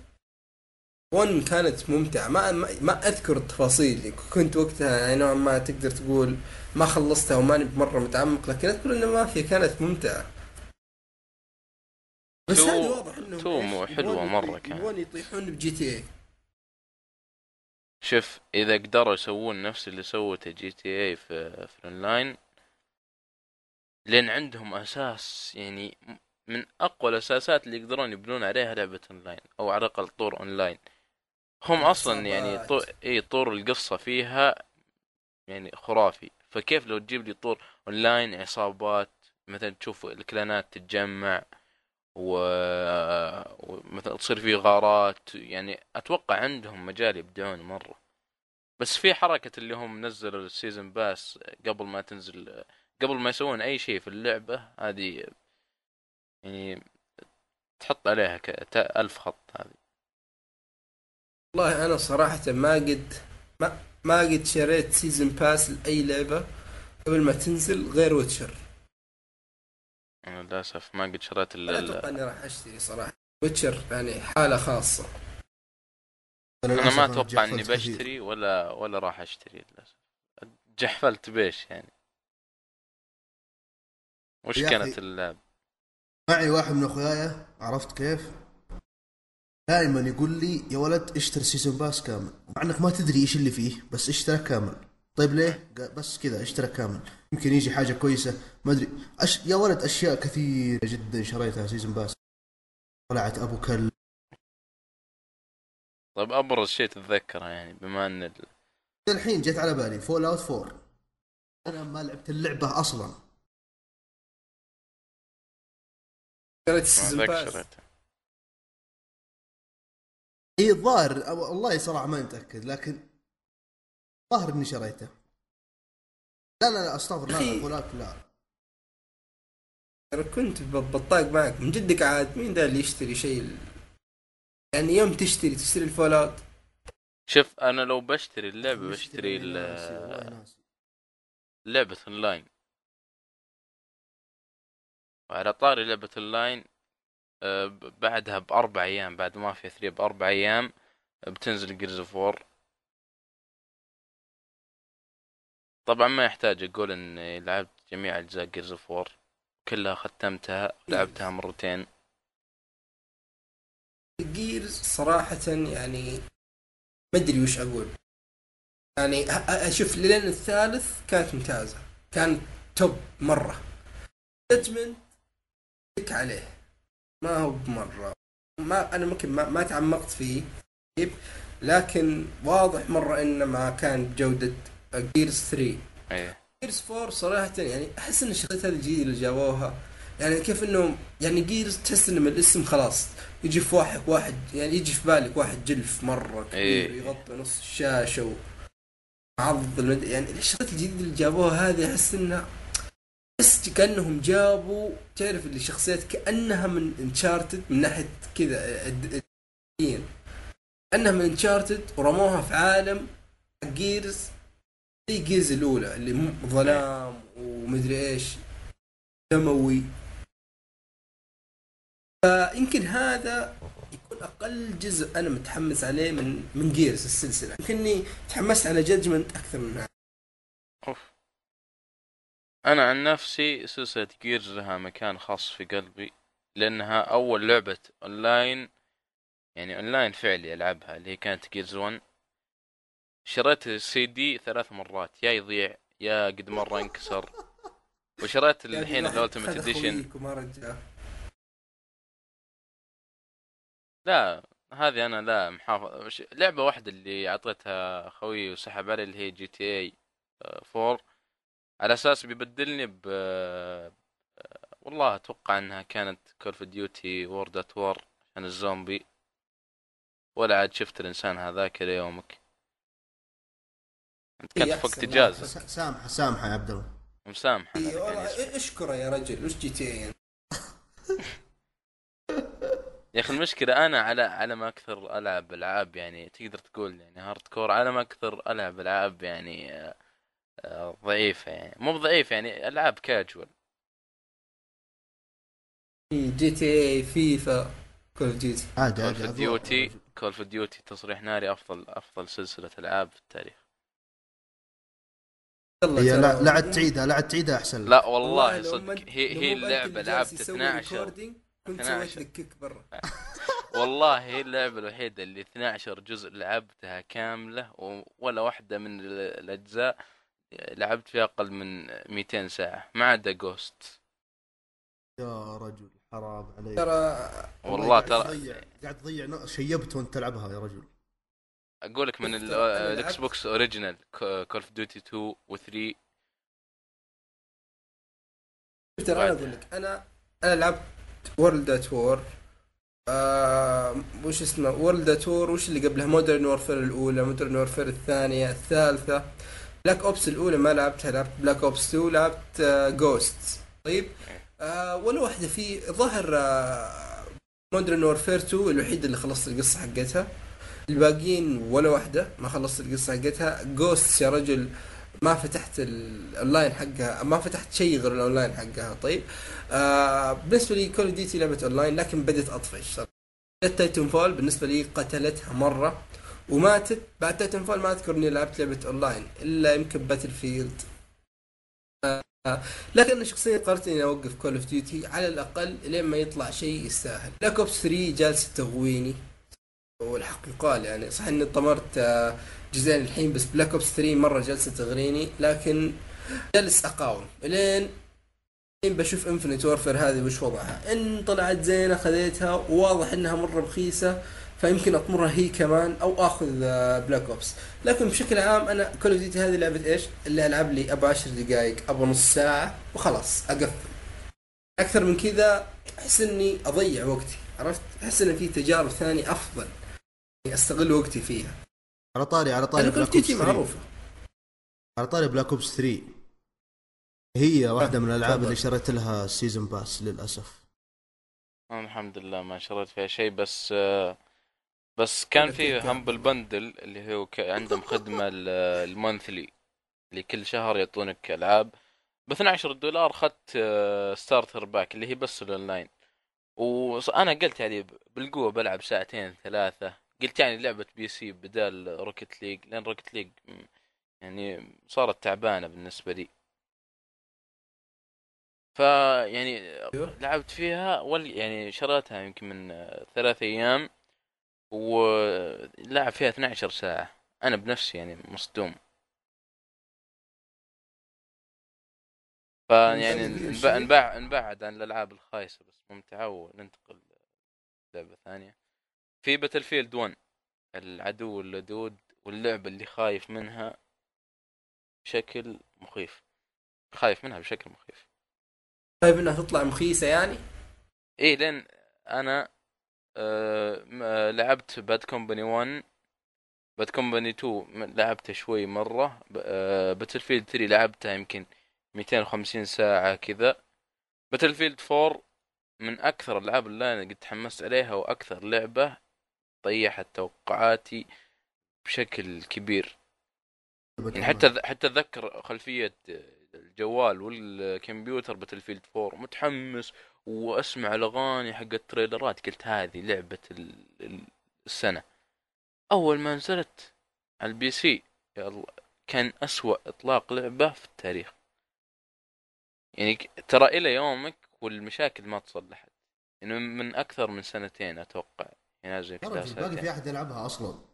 1 كانت ممتعة. ما ما, ما أذكر التفاصيل. كنت وقتها يعني نوعا ما تقدر تقول ما خلصتها وماني مرة متعمق لكن أذكر ان مافيا كانت ممتعة. بس تو- هذه واضح إنه تو مو حلوة مرة كانت. يبغون يطيحون ب GTA شوف إذا قدروا يسوون نفس اللي سوته GTA في في الأونلاين لأن عندهم أساس يعني من أقوى الأساسات اللي يقدرون يبنون عليها لعبة أونلاين أو على الأقل طور أونلاين. هم أصلا يعني طو... اي طور القصة فيها يعني خرافي. فكيف لو تجيب لي طور أونلاين عصابات مثلا تشوف الكلانات تتجمع و... ومثلا تصير في غارات يعني أتوقع عندهم مجال يبدعون مرة. بس في حركة اللي هم نزلوا ال season pass قبل ما تنزل قبل ما يسوون أي شيء في اللعبة هذه يعني تحط عليها ك... ألف خط هذه. والله أنا صراحة ما قد ما ما قد شريت season pass لأي لعبة قبل ما تنزل غير Witcher أنا للأسف ما قد شريت أنا ال... أتوقع إني راح أشتري صراحة Witcher يعني حالة خاصة أنا للأسف ما أتوقع إني. بشتري ولا ولا راح أشتري للأسف جحفلت بيش يعني وش كانت أخي. اللعب معي واحد من أخوياي عرفت كيف؟ دائما يقول لي يا ولد اشتري season pass كامل. مع إنك ما تدري إيش اللي فيه بس اشترى كامل. طيب ليه؟ قال بس كذا اشترى كامل. يمكن يجي حاجة كويسة ما أدري. أش... يا ولد أشياء كثيرة جدا شريتها season pass طلعت أبو كل طيب ابرز شيء تتذكره يعني بما إن ال... الحين جت على بالي Fallout 4 أنا ما لعبت اللعبة أصلا. شريت ال season pass إي الظاهر والله صراحة ما متأكد لكن ظاهر إني شريته. لا لا لا أستغفر لا أخي. لا Fallout لا. أنا كنت بطاق معك. من جدك عاد مين ذا اللي يشتري شيء يعني يوم تشتري تشتري ال Fallout شوف أنا لو بشتري اللعبة بشتري والله ناسي، والله ال- ناسي. لعبة أونلاين. وعلى طاري لعبة أونلاين بعدها بأربع أيام بعد ما في 3 بأربع أيام بتنزل Gears of طبعا ما يحتاج أقول إني لعبت جميع أجزاء Gears of كلها ختمتها لعبتها مرتين. Gears صراحة يعني ما أدري وش أقول. يعني أشوف لين الثالث كانت ممتازة. كانت top مرة. Judgment عليه. ما هو بمرة ما أنا ممكن ما, ما تعمقت فيه لكن واضح مرة إنه ما كان بجودة Gears 3 إيه Gears 4 صراحة يعني أحس إن الشخصيات هذه الجديدة اللي جابوها يعني كيف إنه يعني Gears تحس انه من الاسم خلاص يجي في واحد واحد يعني يجي في بالك واحد جلف مرة كبير إيه. يغطي نص الشاشة و عض. يعني الشخصيات الجديدة اللي جابوها هذه أحس إنها بس كأنهم جابوا تعرف اللي شخصيات كأنها من Uncharted من ناحية كذا كأنها من Uncharted ورموها في عالم Gears زي Gears الأولى اللي ظلام ومدري إيش دموي. فيمكن هذا يكون أقل جزء أنا متحمس عليه من من Gears السلسلة. يمكنني تحمست على Judgment أكثر من هذا. أوف. أنا عن نفسي سلسلة Gears لها مكان خاص في قلبي لأنها أول لعبة اونلاين يعني اونلاين فعلي ألعبها اللي هي كانت Gears 1 شريت السي دي ثلاث مرات يا يضيع يا قد مرة انكسر وشريت الحين ال ultimate edition لا هذه أنا لا محافظ لعبة واحدة اللي أعطيتها خوي وسحب علي اللي هي GTA 4 على أساس بيبدلني ب والله أتوقع إنها كانت Call of Duty World at War عشان الزومبي. ولا عاد شفت الإنسان هذاك إلى يومك أنت كنت في وقت اجازه سامحة سامحة يا عبد الله. مسامح إيه، أنا اللي كان والله يسمع. اشكره يا رجل. وش GTA يعني يا أخي المشكلة أنا على على ما أكثر ألعب ألعاب يعني تقدر تقول يعني hardcore على ما أكثر ألعب ألعاب يعني آه، ضعيفة يعني مو بضعيف يعني ألعاب كاجوال في GTA FIFA Call of Duty عادي Call of Duty. Call of Duty تصريح ناري أفضل أفضل سلسلة ألعاب في التاريخ. هي لا لا عاد تعيدها لا عاد تعيدها أحسن. لا والله صدق هي هي اللعبة لعبت جالس يسوي 12 recording، كنت 12. سويت لك kick برا. والله هي اللعبة الوحيدة اللي 12 جزء لعبتها كاملة و- ولا واحدة من ال- الأجزاء. لعبت فيها أقل من 200 ساعة ما عدا Ghosts يا رجل حرام عليك. ترى والله ترى قاعد تضيع شيبت وانت تلعبها يا رجل. أقول لك من أنا ال Xbox original Call of Duty 2 و3 ترى أنا أقول لك أنا أنا لعبت World at War آه وش اسمه؟ World at War وش اللي قبلها؟ Modern Warfare الأولى Modern Warfare الثانية الثالثة. Black Ops الأولى ما لعبتها لعبت Black Ops 2 لعبت آه Ghosts طيب آه ولا واحدة في ظهر آه Modern Warfare 2 الوحيده اللي خلصت القصة حقتها. الباقيين ولا واحدة ما خلصت القصة حقتها. Ghosts يا رجل ما فتحت الاونلاين حقها ما فتحت شيء غير الاونلاين حقها. طيب آه بالنسبة لي Call of Duty لعبة اونلاين لكن بدت أطفش Titanfall بالنسبة لي قتلتها مرة. وماتت. بعد Titanfall ما أذكر إني لعبت لعبة أونلاين إلا يمكن Battlefield آه لكن أنا شخصيا قررت إني أوقف Call of Duty على الأقل لين ما يطلع شيء يستاهل. Black Ops 3 جالسه تغويني والحق يقال يعني صح إني طمرت آه، جزئين الحين بس Black Ops 3 مرة جالسة تغريني لكن جالس أقاوم. الحين بشوف Infinite Warfare هذه وش وضعها. إن طلعت زينة خذيتها وواضح إنها مرة رخيصة فيمكن أطمرها هي كمان أو آخذ Black Ops لكن بشكل عام أنا Call of Duty هذه لعبة إيش؟ اللي ألعب لي أبو 10 دقائق أبو نص ساعة وخلاص أقفل. أكثر من كذا أحس إني أضيع وقتي عرفت؟ أحس إن في تجارب ثانية أفضل. يعني أستغل وقتي فيها. على طاري على طاري Black Ops 3 معروفة. على طاري Black Ops 3 هي واحدة من الألعاب. اللي شريت لها season pass للأسف. أنا الحمد لله ما شريت فيها شيء بس آه، بس كان في Humble Bundle اللي هو عندهم خدمة ال- ال monthly اللي كل شهر يعطونك ألعاب. ب 12 دولار اخذت starter pack اللي هي بس الاونلاين وأنا قلت يعني بالقوة بلعب ساعتين ثلاثة. قلت يعني لعبة PC بدال Rocket League لأن Rocket League يعني صارت تعبانة بالنسبة لي. ف يعني أيوه. لعبت فيها وال يعني شريتها يمكن من ثلاث أيام ولعب فيها 12 ساعة أنا بنفسي يعني مصدوم فيعني. نبع نبعد عن الألعاب الخايسة بس ممتعة وننتقل لعبه ثانية في باتل فيلد 1 العدو اللدود واللعبة اللي خايف منها بشكل مخيف خايف منها بشكل مخيف طيب إنها تطلع مخيسة يعني؟ إيه لأن أنا آه آه، لعبت Bad Company 1 Bad Company 2 م- لعبته شوي مرة Battlefield 3 لعبتها يمكن 250 ساعة كذا. Battlefield 4 من أكثر الألعاب اللي أنا قد تحمست عليها وأكثر لعبة طيحت توقعاتي بشكل كبير. يعني حتى حتى اتذكر خلفية الجوال والكمبيوتر Battlefield 4 متحمس وأسمع الأغاني حق التريلرات. قلت هذه لعبة ال- ال- السنة. أول ما نزلت على ال PC كان أسوأ إطلاق لعبة في التاريخ. يعني ترى إلى يومك والمشاكل ما تصلحت. يعني من أكثر من سنتين أتوقع. ينزل يا كذا باقي في أحد يلعبها أصلا.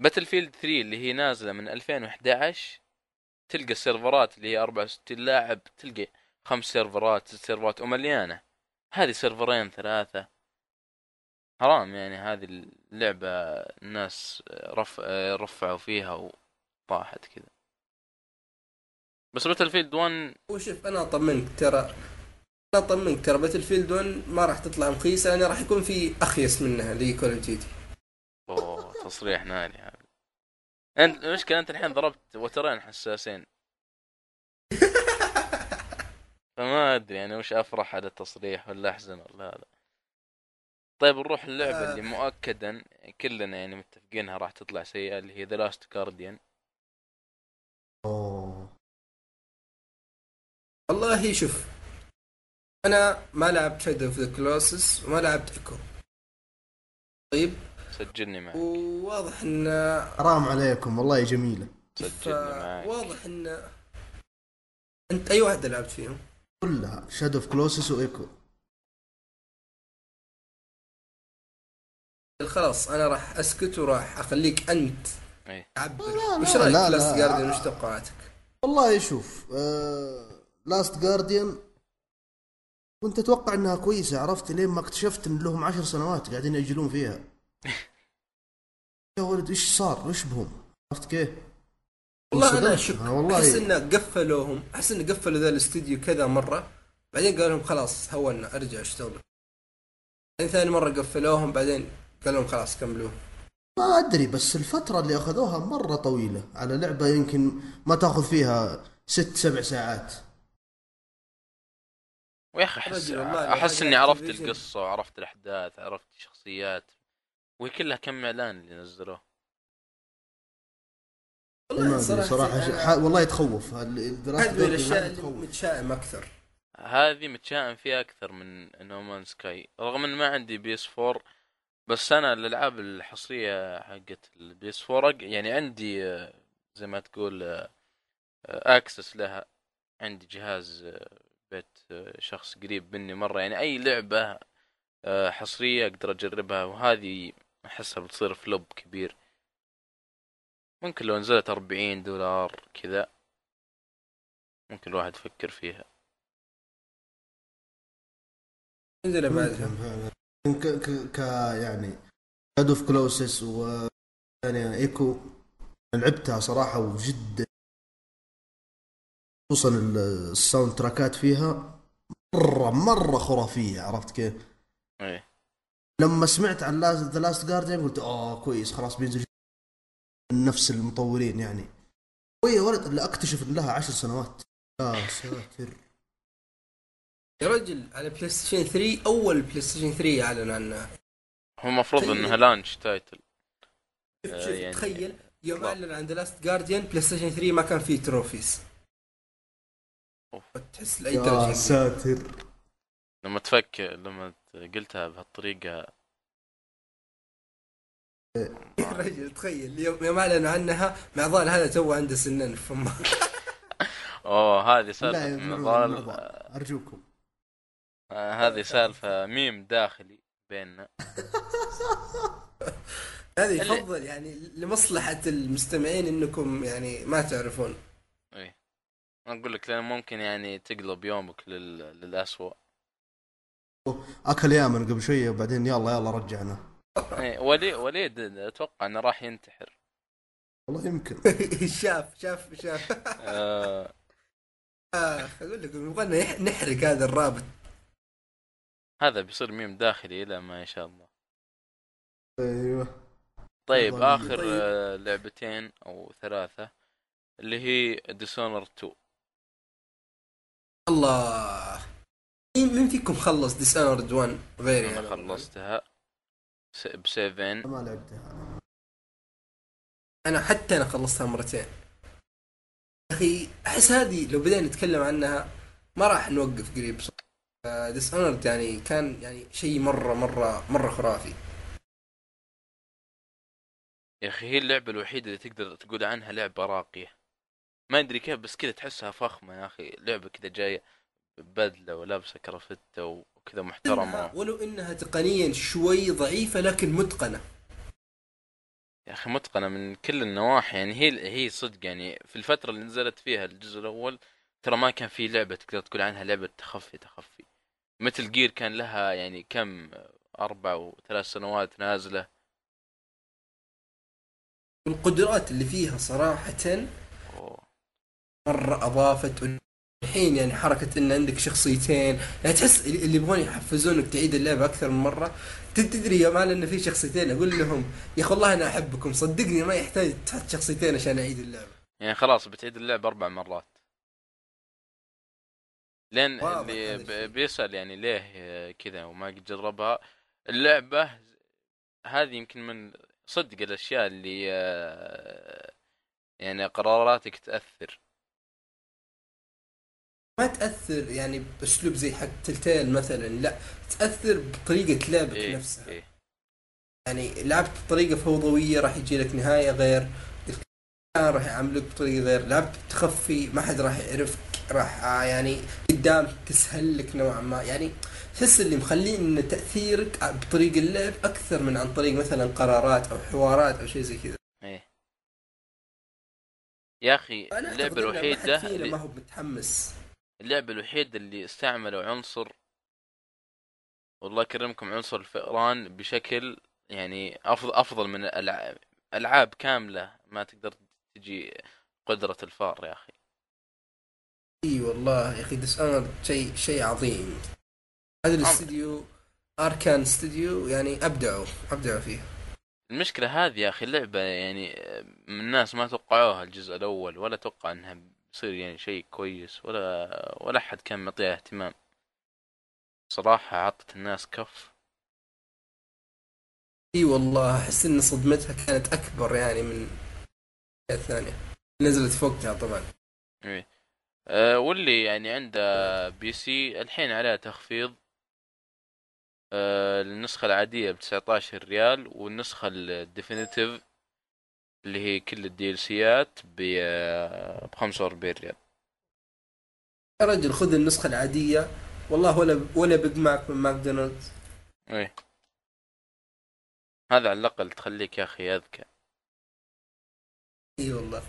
Battlefield 3 اللي هي نازلة من 2011 تلقى السيرفرات اللي هي 64 لاعب تلقى خمس سيرفرات ست سيرفرات ومليانة. هذه سيرفرين ثلاثة. حرام يعني هذه اللعبة الناس رف... رفعوا فيها وطاحت كذا. بس Battlefield 1 وشوف أنا أطمنك ترى أنا أطمنك ترى Battlefield 1 ما راح تطلع مخيسه لأن راح يكون في أخيس منها اللي Call of Duty أوه تصريح ناري هذا. انت المشكلة أنت الحين ضربت وترين حساسين. فما أدري يعني وش أفرح على التصريح ولا أحزن ولا هذا. طيب نروح اللعبة اللي مؤكدا كلنا يعني متفقينها راح تطلع سيئة اللي هي The Last Guardian أوه. والله شوف أنا ما لعبت Shadow of the Colossus وما لعبت Ico طيب سجلني معك. وواضح إن حرام عليكم والله جميلة. سجلني معك. واضح إن أنت أي واحدة لعبت فيهم؟ كلها. Shadow of Colossus و Ico خلاص أنا راح أسكت وراح أخليك أنت إيه. لا، وش رأيك؟ لا، في Last لا. Guardian وش توقعاتك؟ والله شوف آه... Last Guardian كنت أتوقع إنها كويسة عرفت؟ لين ما اكتشفت إن لهم عشر سنوات قاعدين يأجلون فيها. يا ولد إيش صار؟ وش بهم؟ عرفت كيف؟ والله أنا. اشك أنا والله أحس إنه قفلوهم. أحس إنه قفلوا ذا الاستوديو كذا مرة. بعدين قالوا لهم خلاص هونا أرجع أشتغل. بعدين ثاني مرة قفلوهم بعدين قالوا لهم خلاص كملوه. ما أدري بس الفترة اللي أخذوها مرة طويلة. على لعبة يمكن ما تأخذ فيها ست سبع ساعات. ويا أخي أحس أحس إني عرفت. القصة وعرفت الأحداث عرفت الشخصيات. وهي كلها كم إعلان اللي نزلوه؟ ما أدري صراحة ش... ح... والله تخوف هذه من الأشياء اللي متشائم أكثر. هذه متشائم فيها أكثر من No Man's Sky رغم ان ما عندي PS 4 بس أنا الألعاب الحصرية حقت ال PS 4 أق- يعني عندي آه، زي ما تقول access لها. عندي جهاز آه، بيت آه، شخص قريب مني مرة. يعني أي لعبة آه، حصرية أقدر أجربها. وهذه أحسها بتصير flop كبير. ممكن لو نزلت 40 دولار كذا ممكن الواحد يفكر فيها. انزل بعدها ك... ك... ك... يعني Shadow of Colossus و يعني Ico. لعبتها صراحة وجدا. خصوصا ال- ال soundtrack ات فيها مره مرة خرافية عرفت كيف؟ إيه. لما سمعت عن The Last Guardian قلت اوه كويس خلاص بينزل من نفس المطورين يعني. ويا ولد اللي أكتشف إن لها عشر سنوات. يا ساتر. يا رجل على PlayStation 3 أول PlayStation 3 أعلن عنها هو المفروض. إنها لانش تايتل شوف آه، شوف يعني- تخيل. يوم. أعلن عن ذا لاست جارديان بلاي ستيشن 3 ما كان فيه تروفيز. تحس لاي يا درجه ساتر. لما تفك لما قلتها بهالطريقة. يا رجل تخيل يوم يوم أعلنوا عنها معضال هذا تو عنده سنين. في فمه أوه هذه سالفة المرضى. أرجوكم. آه، هذه سالفة ميم داخلي بيننا. هذه يفضل يعني لمصلحة المستمعين إنكم يعني ما تعرفون. إيه. أقول لك لأن ممكن يعني تقلب يومك لل... للاسوء أكل يامن قبل شوية وبعدين يلا يلا رجعنا. إيه ولي... وليد أتوقع إنه راح ينتحر. والله يمكن. شاف شاف شاف. آه... اخ أقول لكم يبغى نحرق هذا الرابط. هذا بيصير ميم داخلي إلى ما شاء الله. أيوه. طيب آخر طيب. آه، لعبتين أو ثلاثة اللي هي Dishonored 2 الله. مين مين فيكم خلص Dishonored 1 غيري أنا أنا خلصتها. س... بسيفين ما لعبتها. أنا حتى أنا خلصتها مرتين. يا أخي أحس هذه لو بدينا نتكلم عنها ما راح نوقف قريب Dishonored يعني كان يعني شيء مرة مرة مرة خرافي. يا أخي هي اللعبة الوحيدة اللي تقدر تقول عنها لعبة راقية. ما أدري كيف بس كذا تحسها فخمة يا أخي. لعبة كذا جاية بدلة ولابسة كرافته وكذا محترمة. ولو إنها تقنيا شوي ضعيفة لكن متقنة. يا أخي متقنة من كل النواحي يعني هي هي صدق يعني في الفترة اللي نزلت فيها الجزء الأول ترى ما كان في لعبة تقدر تقول عنها لعبة تخفي تخفي. مثل جير كان لها يعني كم أربع وثلاث سنوات نازلة. القدرات اللي فيها صراحة أوه. مرة أضافت الحين يعني حركة إن عندك شخصيتين يعني تحس اللي يبغون يحفزونك تعيد اللعبه أكثر من مرة. تد- تدري يا مان إن في شخصيتين أقول لهم يا أخي والله أنا أحبكم صدقني ما يحتاج تحط شخصيتين عشان أعيد اللعبه يعني خلاص بتعيد اللعبه أربع مرات. لين اللي بيسأل يعني ليه كذا وما قد جربها اللعبة هذه يمكن من صدق الأشياء اللي آه، يعني قراراتك تأثر. ما تأثر يعني بأسلوب زي حق تلتيل مثلا لا تأثر بطريقة لعبك إيه نفسها. إيه. يعني لعبت بطريقة فوضوية راح يجي لك نهاية غير راح يعاملك بطريقة غير لعبت تخفي ما حد راح يعرفك راح آه، يعني قدام تسهل لك نوعا ما. يعني تحس اللي مخليه إن تأثيرك بطريق اللعب أكثر من عن طريق مثلا قرارات أو حوارات أو شيء زي كذا. إيه. يا أخي فينا اللي ما هو متحمس. اللعبة الوحيدة اللي استعملوا عنصر والله يكرمكم عنصر الفئران بشكل يعني أفضل أفضل من الالعاب ألعاب كاملة ما تقدر تجي قدرة الفار يا أخي. إي والله يا أخي Dishonored شيء شيء عظيم. هذا الاستديو Arkane Studio يعني أبدعوا أبدعوا فيه. المشكلة هذه يا أخي اللعبة يعني من الناس ما توقعوها الجزء الأول ولا توقع إنها بيصير يعني شيء كويس ولا ولا أحد كان معطيها اهتمام. صراحة عطت الناس كف. إي والله أحس إن صدمتها كانت أكبر يعني من الثانية. نزلت في وقتها طبعا. إيه. أه واللي يعني عنده PC الحين عليه تخفيض. أه النسخة العادية ب 19 ريال والنسخة ال definitive اللي هي كل ال DLC ات ب 45 ريال. يا رجل خذ النسخة العادية. والله ولا ولا Big Mac من ماكدونالدز. إيه. هذا على الأقل تخليك يا أخي أذكى. إي والله.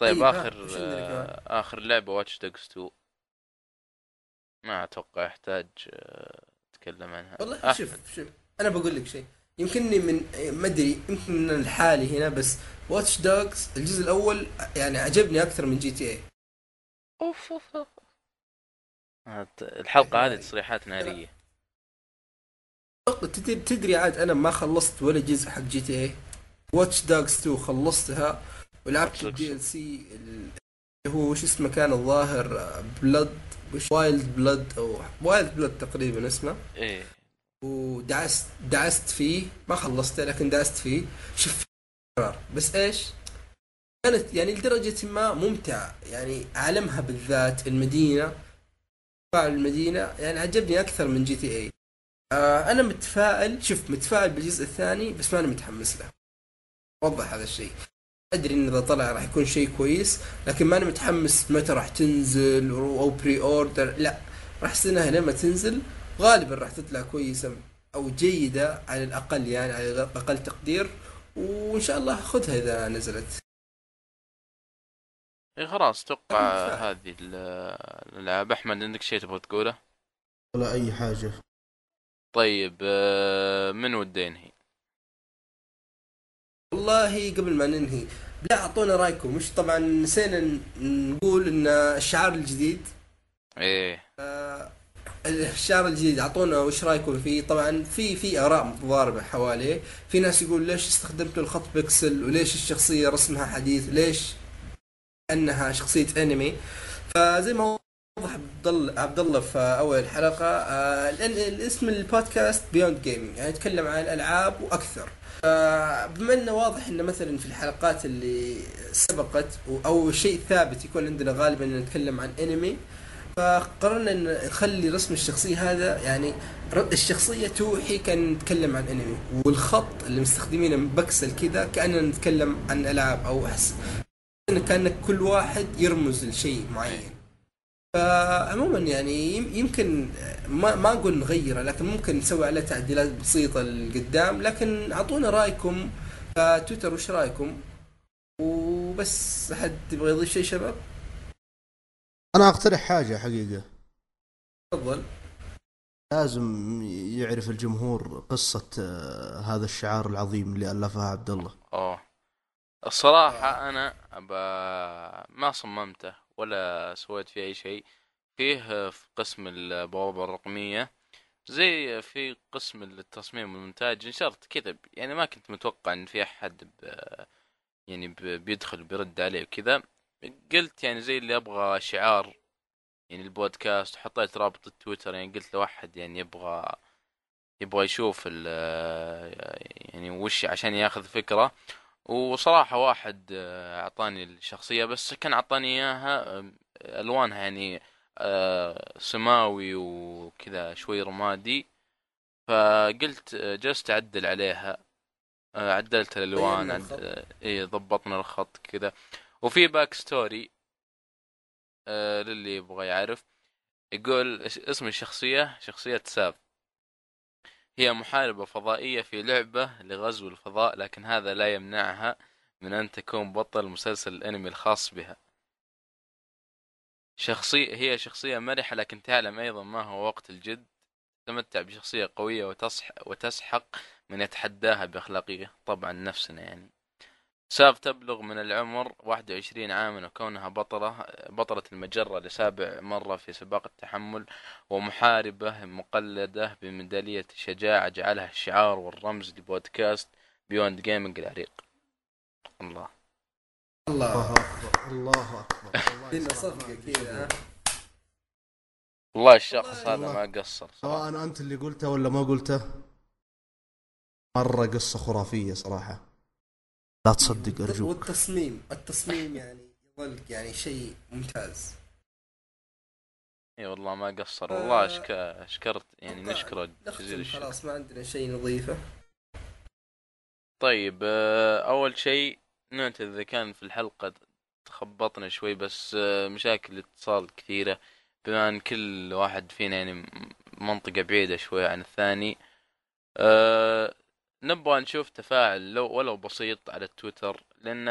طيب ها، آخر؟ آه آخر لعبة Watch Dogs 2 ما أتوقع يحتاج آه، أتكلم عنها. والله. شوف شوف أنا بقول لك شيء. يمكنني من ما أدري يمكن من الحالي هنا بس Watch Dogs الجزء الأول يعني عجبني أكثر من GTA V أوف أوف. الحلقة هذه تصريحات نارية. تدري تدري عاد أنا ما خلصت ولا جزء حق GTA، Watch Dogs 2 خلصتها. ولعبت ال DLC اللي هو وش اسمه كان الظاهر Blood وش؟ Wild Blood أو Wild Blood تقريبا اسمه. إيه. ودعست دعست فيه. ما خلصته لكن دعست فيه. شوف بس إيش؟ كانت يعني لدرجة ما ممتعة يعني عالمها بالذات المدينة. فعل المدينة. يعني عجبني أكثر من GTA آه أنا متفائل. شوف متفائل بالجزء الثاني بس ماني متحمس له. وضح هذا الشيء. أدري إن إذا طلع راح يكون شيء كويس لكن ماني متحمس متى راح تنزل أو pre-order لا راح استناها لما تنزل غالبا راح تطلع كويسة أو جيدة على الأقل يعني على أقل تقدير. وإن شاء الله خذها إذا نزلت. إيه خلاص أتوقع متفائل. هذه ال- الألعاب. أحمد عندك شيء تبغى تقوله؟ ولا أي حاجة. طيب آه، من وده ينهي؟ والله قبل ما ننهي لا أعطونا رأيكم. مش طبعا نسينا نقول إن الشعار الجديد. إيه. الشعار الجديد اعطونا وش رأيكم فيه؟ طبعا في في آراء متضاربة حواليه. في ناس يقول ليش استخدمتوا الخط بيكسل؟ وليش الشخصية رسمها حديث؟ ليش أنها شخصية أنمي؟ فزي ما وضح عبد الله في أول حلقة آه، الاسم البودكاست Beyond Gaming يعني يتكلم عن الألعاب وأكثر. آه، بما إنه واضح إنه مثلا في الحلقات اللي سبقت أو شيء ثابت يكون عندنا غالبا نتكلم عن أنمي فقررنا نخلي رسم الشخصية هذا يعني الشخصية توحي كأن نتكلم عن أنمي. والخط اللي مستخدمينه بكسل كذا كاننا نتكلم عن ألعاب أو أحس. إن كانك كل واحد يرمز لشيء معين. فعموما يعني يم- يمكن ما ما أقول نغيره لكن ممكن نسوي عليه تعديلات بسيطة لقدام لكن أعطونا رأيكم. تويتر وش رأيكم؟ وبس أحد يبغى يضيف شيء شباب؟ أنا أقترح حاجة حقيقة. تفضل. لازم يعرف الجمهور قصة آه، هذا الشعار العظيم اللي الفها عبد الله أوه. الصراحة أنا أبا ما صممته ولا سويت فيه أي شيء. فيه في قسم البوابة الرقمية. زي في قسم التصميم والمونتاج نشرت كذا يعني ما كنت متوقع إن في أحد ب يعني ب- بيدخل بيرد عليه وكذا. قلت يعني زي اللي أبغى شعار يعني البودكاست وحطيت رابط التويتر يعني قلت لو احد يعني يبغى يبغى يشوف ال يعني وش عشان ياخذ فكرة. وصراحة واحد أعطاني الشخصية بس كان أعطاني إياها ألوانها يعني سماوي وكذا شوي رمادي. فقلت جلست أعدل عليها عدلت الألوان طيبنا عد... إيه ضبطنا الخط كذا. وفي backstory آه، للي يبغى يعرف. يقول اس- اسم الشخصية شخصية ساب. هي محاربة فضائية في لعبة لغزو الفضاء لكن هذا لا يمنعها من أن تكون بطل مسلسل الأنمي الخاص بها. شخصية هي شخصية مرحة لكن تعلم أيضا ما هو وقت الجد. تتمتع بشخصية قوية وتصح وتسحق من يتحداها بأخلاقية. طبعا نفسنا يعني. ساف تبلغ من العمر 21 عاما وكونها بطلة بطلة المجرة لسابع مرة في سباق التحمل ومحاربة مقلدة بميدالية شجاعة جعلها الشعار والرمز لبودكاست بيوند جيمنج العريق. الله. الله الله أكبر الله أكبر. الله. صفقة كذا والله الشخص هذا والله. ما قصر سواء أنت اللي قلته ولا ما قلته مرة قصة خرافية صراحة. لا تصدق أرجوك. والتصميم؟ التصميم يعني يظل يعني شيء ممتاز. إي والله ما قصر. آه. والله أشك... أشكرت يعني نشكره جزيل الشكر. خلاص ما عندنا شيء نضيفه. طيب آه، أول شيء نعتذر إذا كان في الحلقة تخبطنا شوي بس آه، مشاكل الاتصال كثيرة بما إن كل واحد فينا يعني م- منطقة بعيدة شوي عن الثاني. أه نبغى نشوف تفاعل لو ولو بسيط على التويتر لأن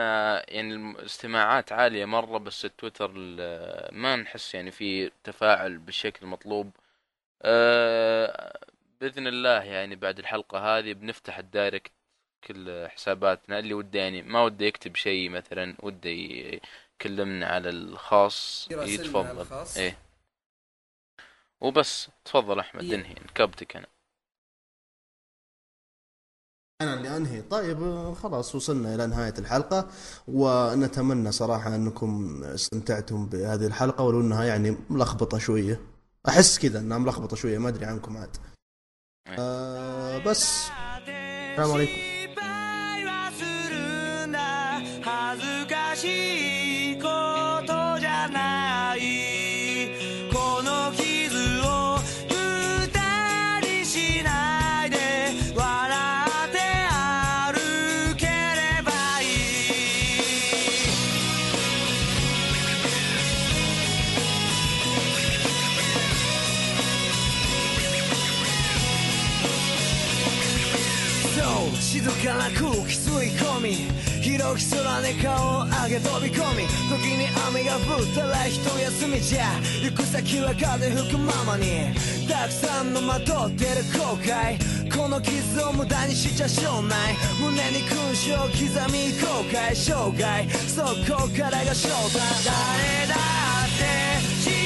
يعني الاستماعات عالية مرة بس التويتر ال- ما نحس يعني في تفاعل بالشكل المطلوب أه بإذن الله يعني بعد الحلقة هذه بنفتح الدايركت كل حساباتنا. اللي وده يعني ما وده يكتب شيء مثلا وده يكلمنا على الخاص يتفضل. الخاص. إيه. وبس. تفضل أحمد. انهي نكبتك أنا. أنا اللي أنهي. طيب خلاص وصلنا إلى نهاية الحلقة ونتمنى صراحة أنكم استمتعتم بهذه الحلقة ولو إنها يعني ملخبطة شوية. أحس كذا إنها ملخبطة شوية ما أدري عنكم عاد. آه بس. السلام عليكم. 広き空に顔を上げ飛び込み時に雨が降ったら一休みじゃ行く先は風吹くままにたくさんのまとってる後悔。この傷を無駄にしちゃしょうない。胸に勲章を刻み後悔。生涯そこからが正体。誰だって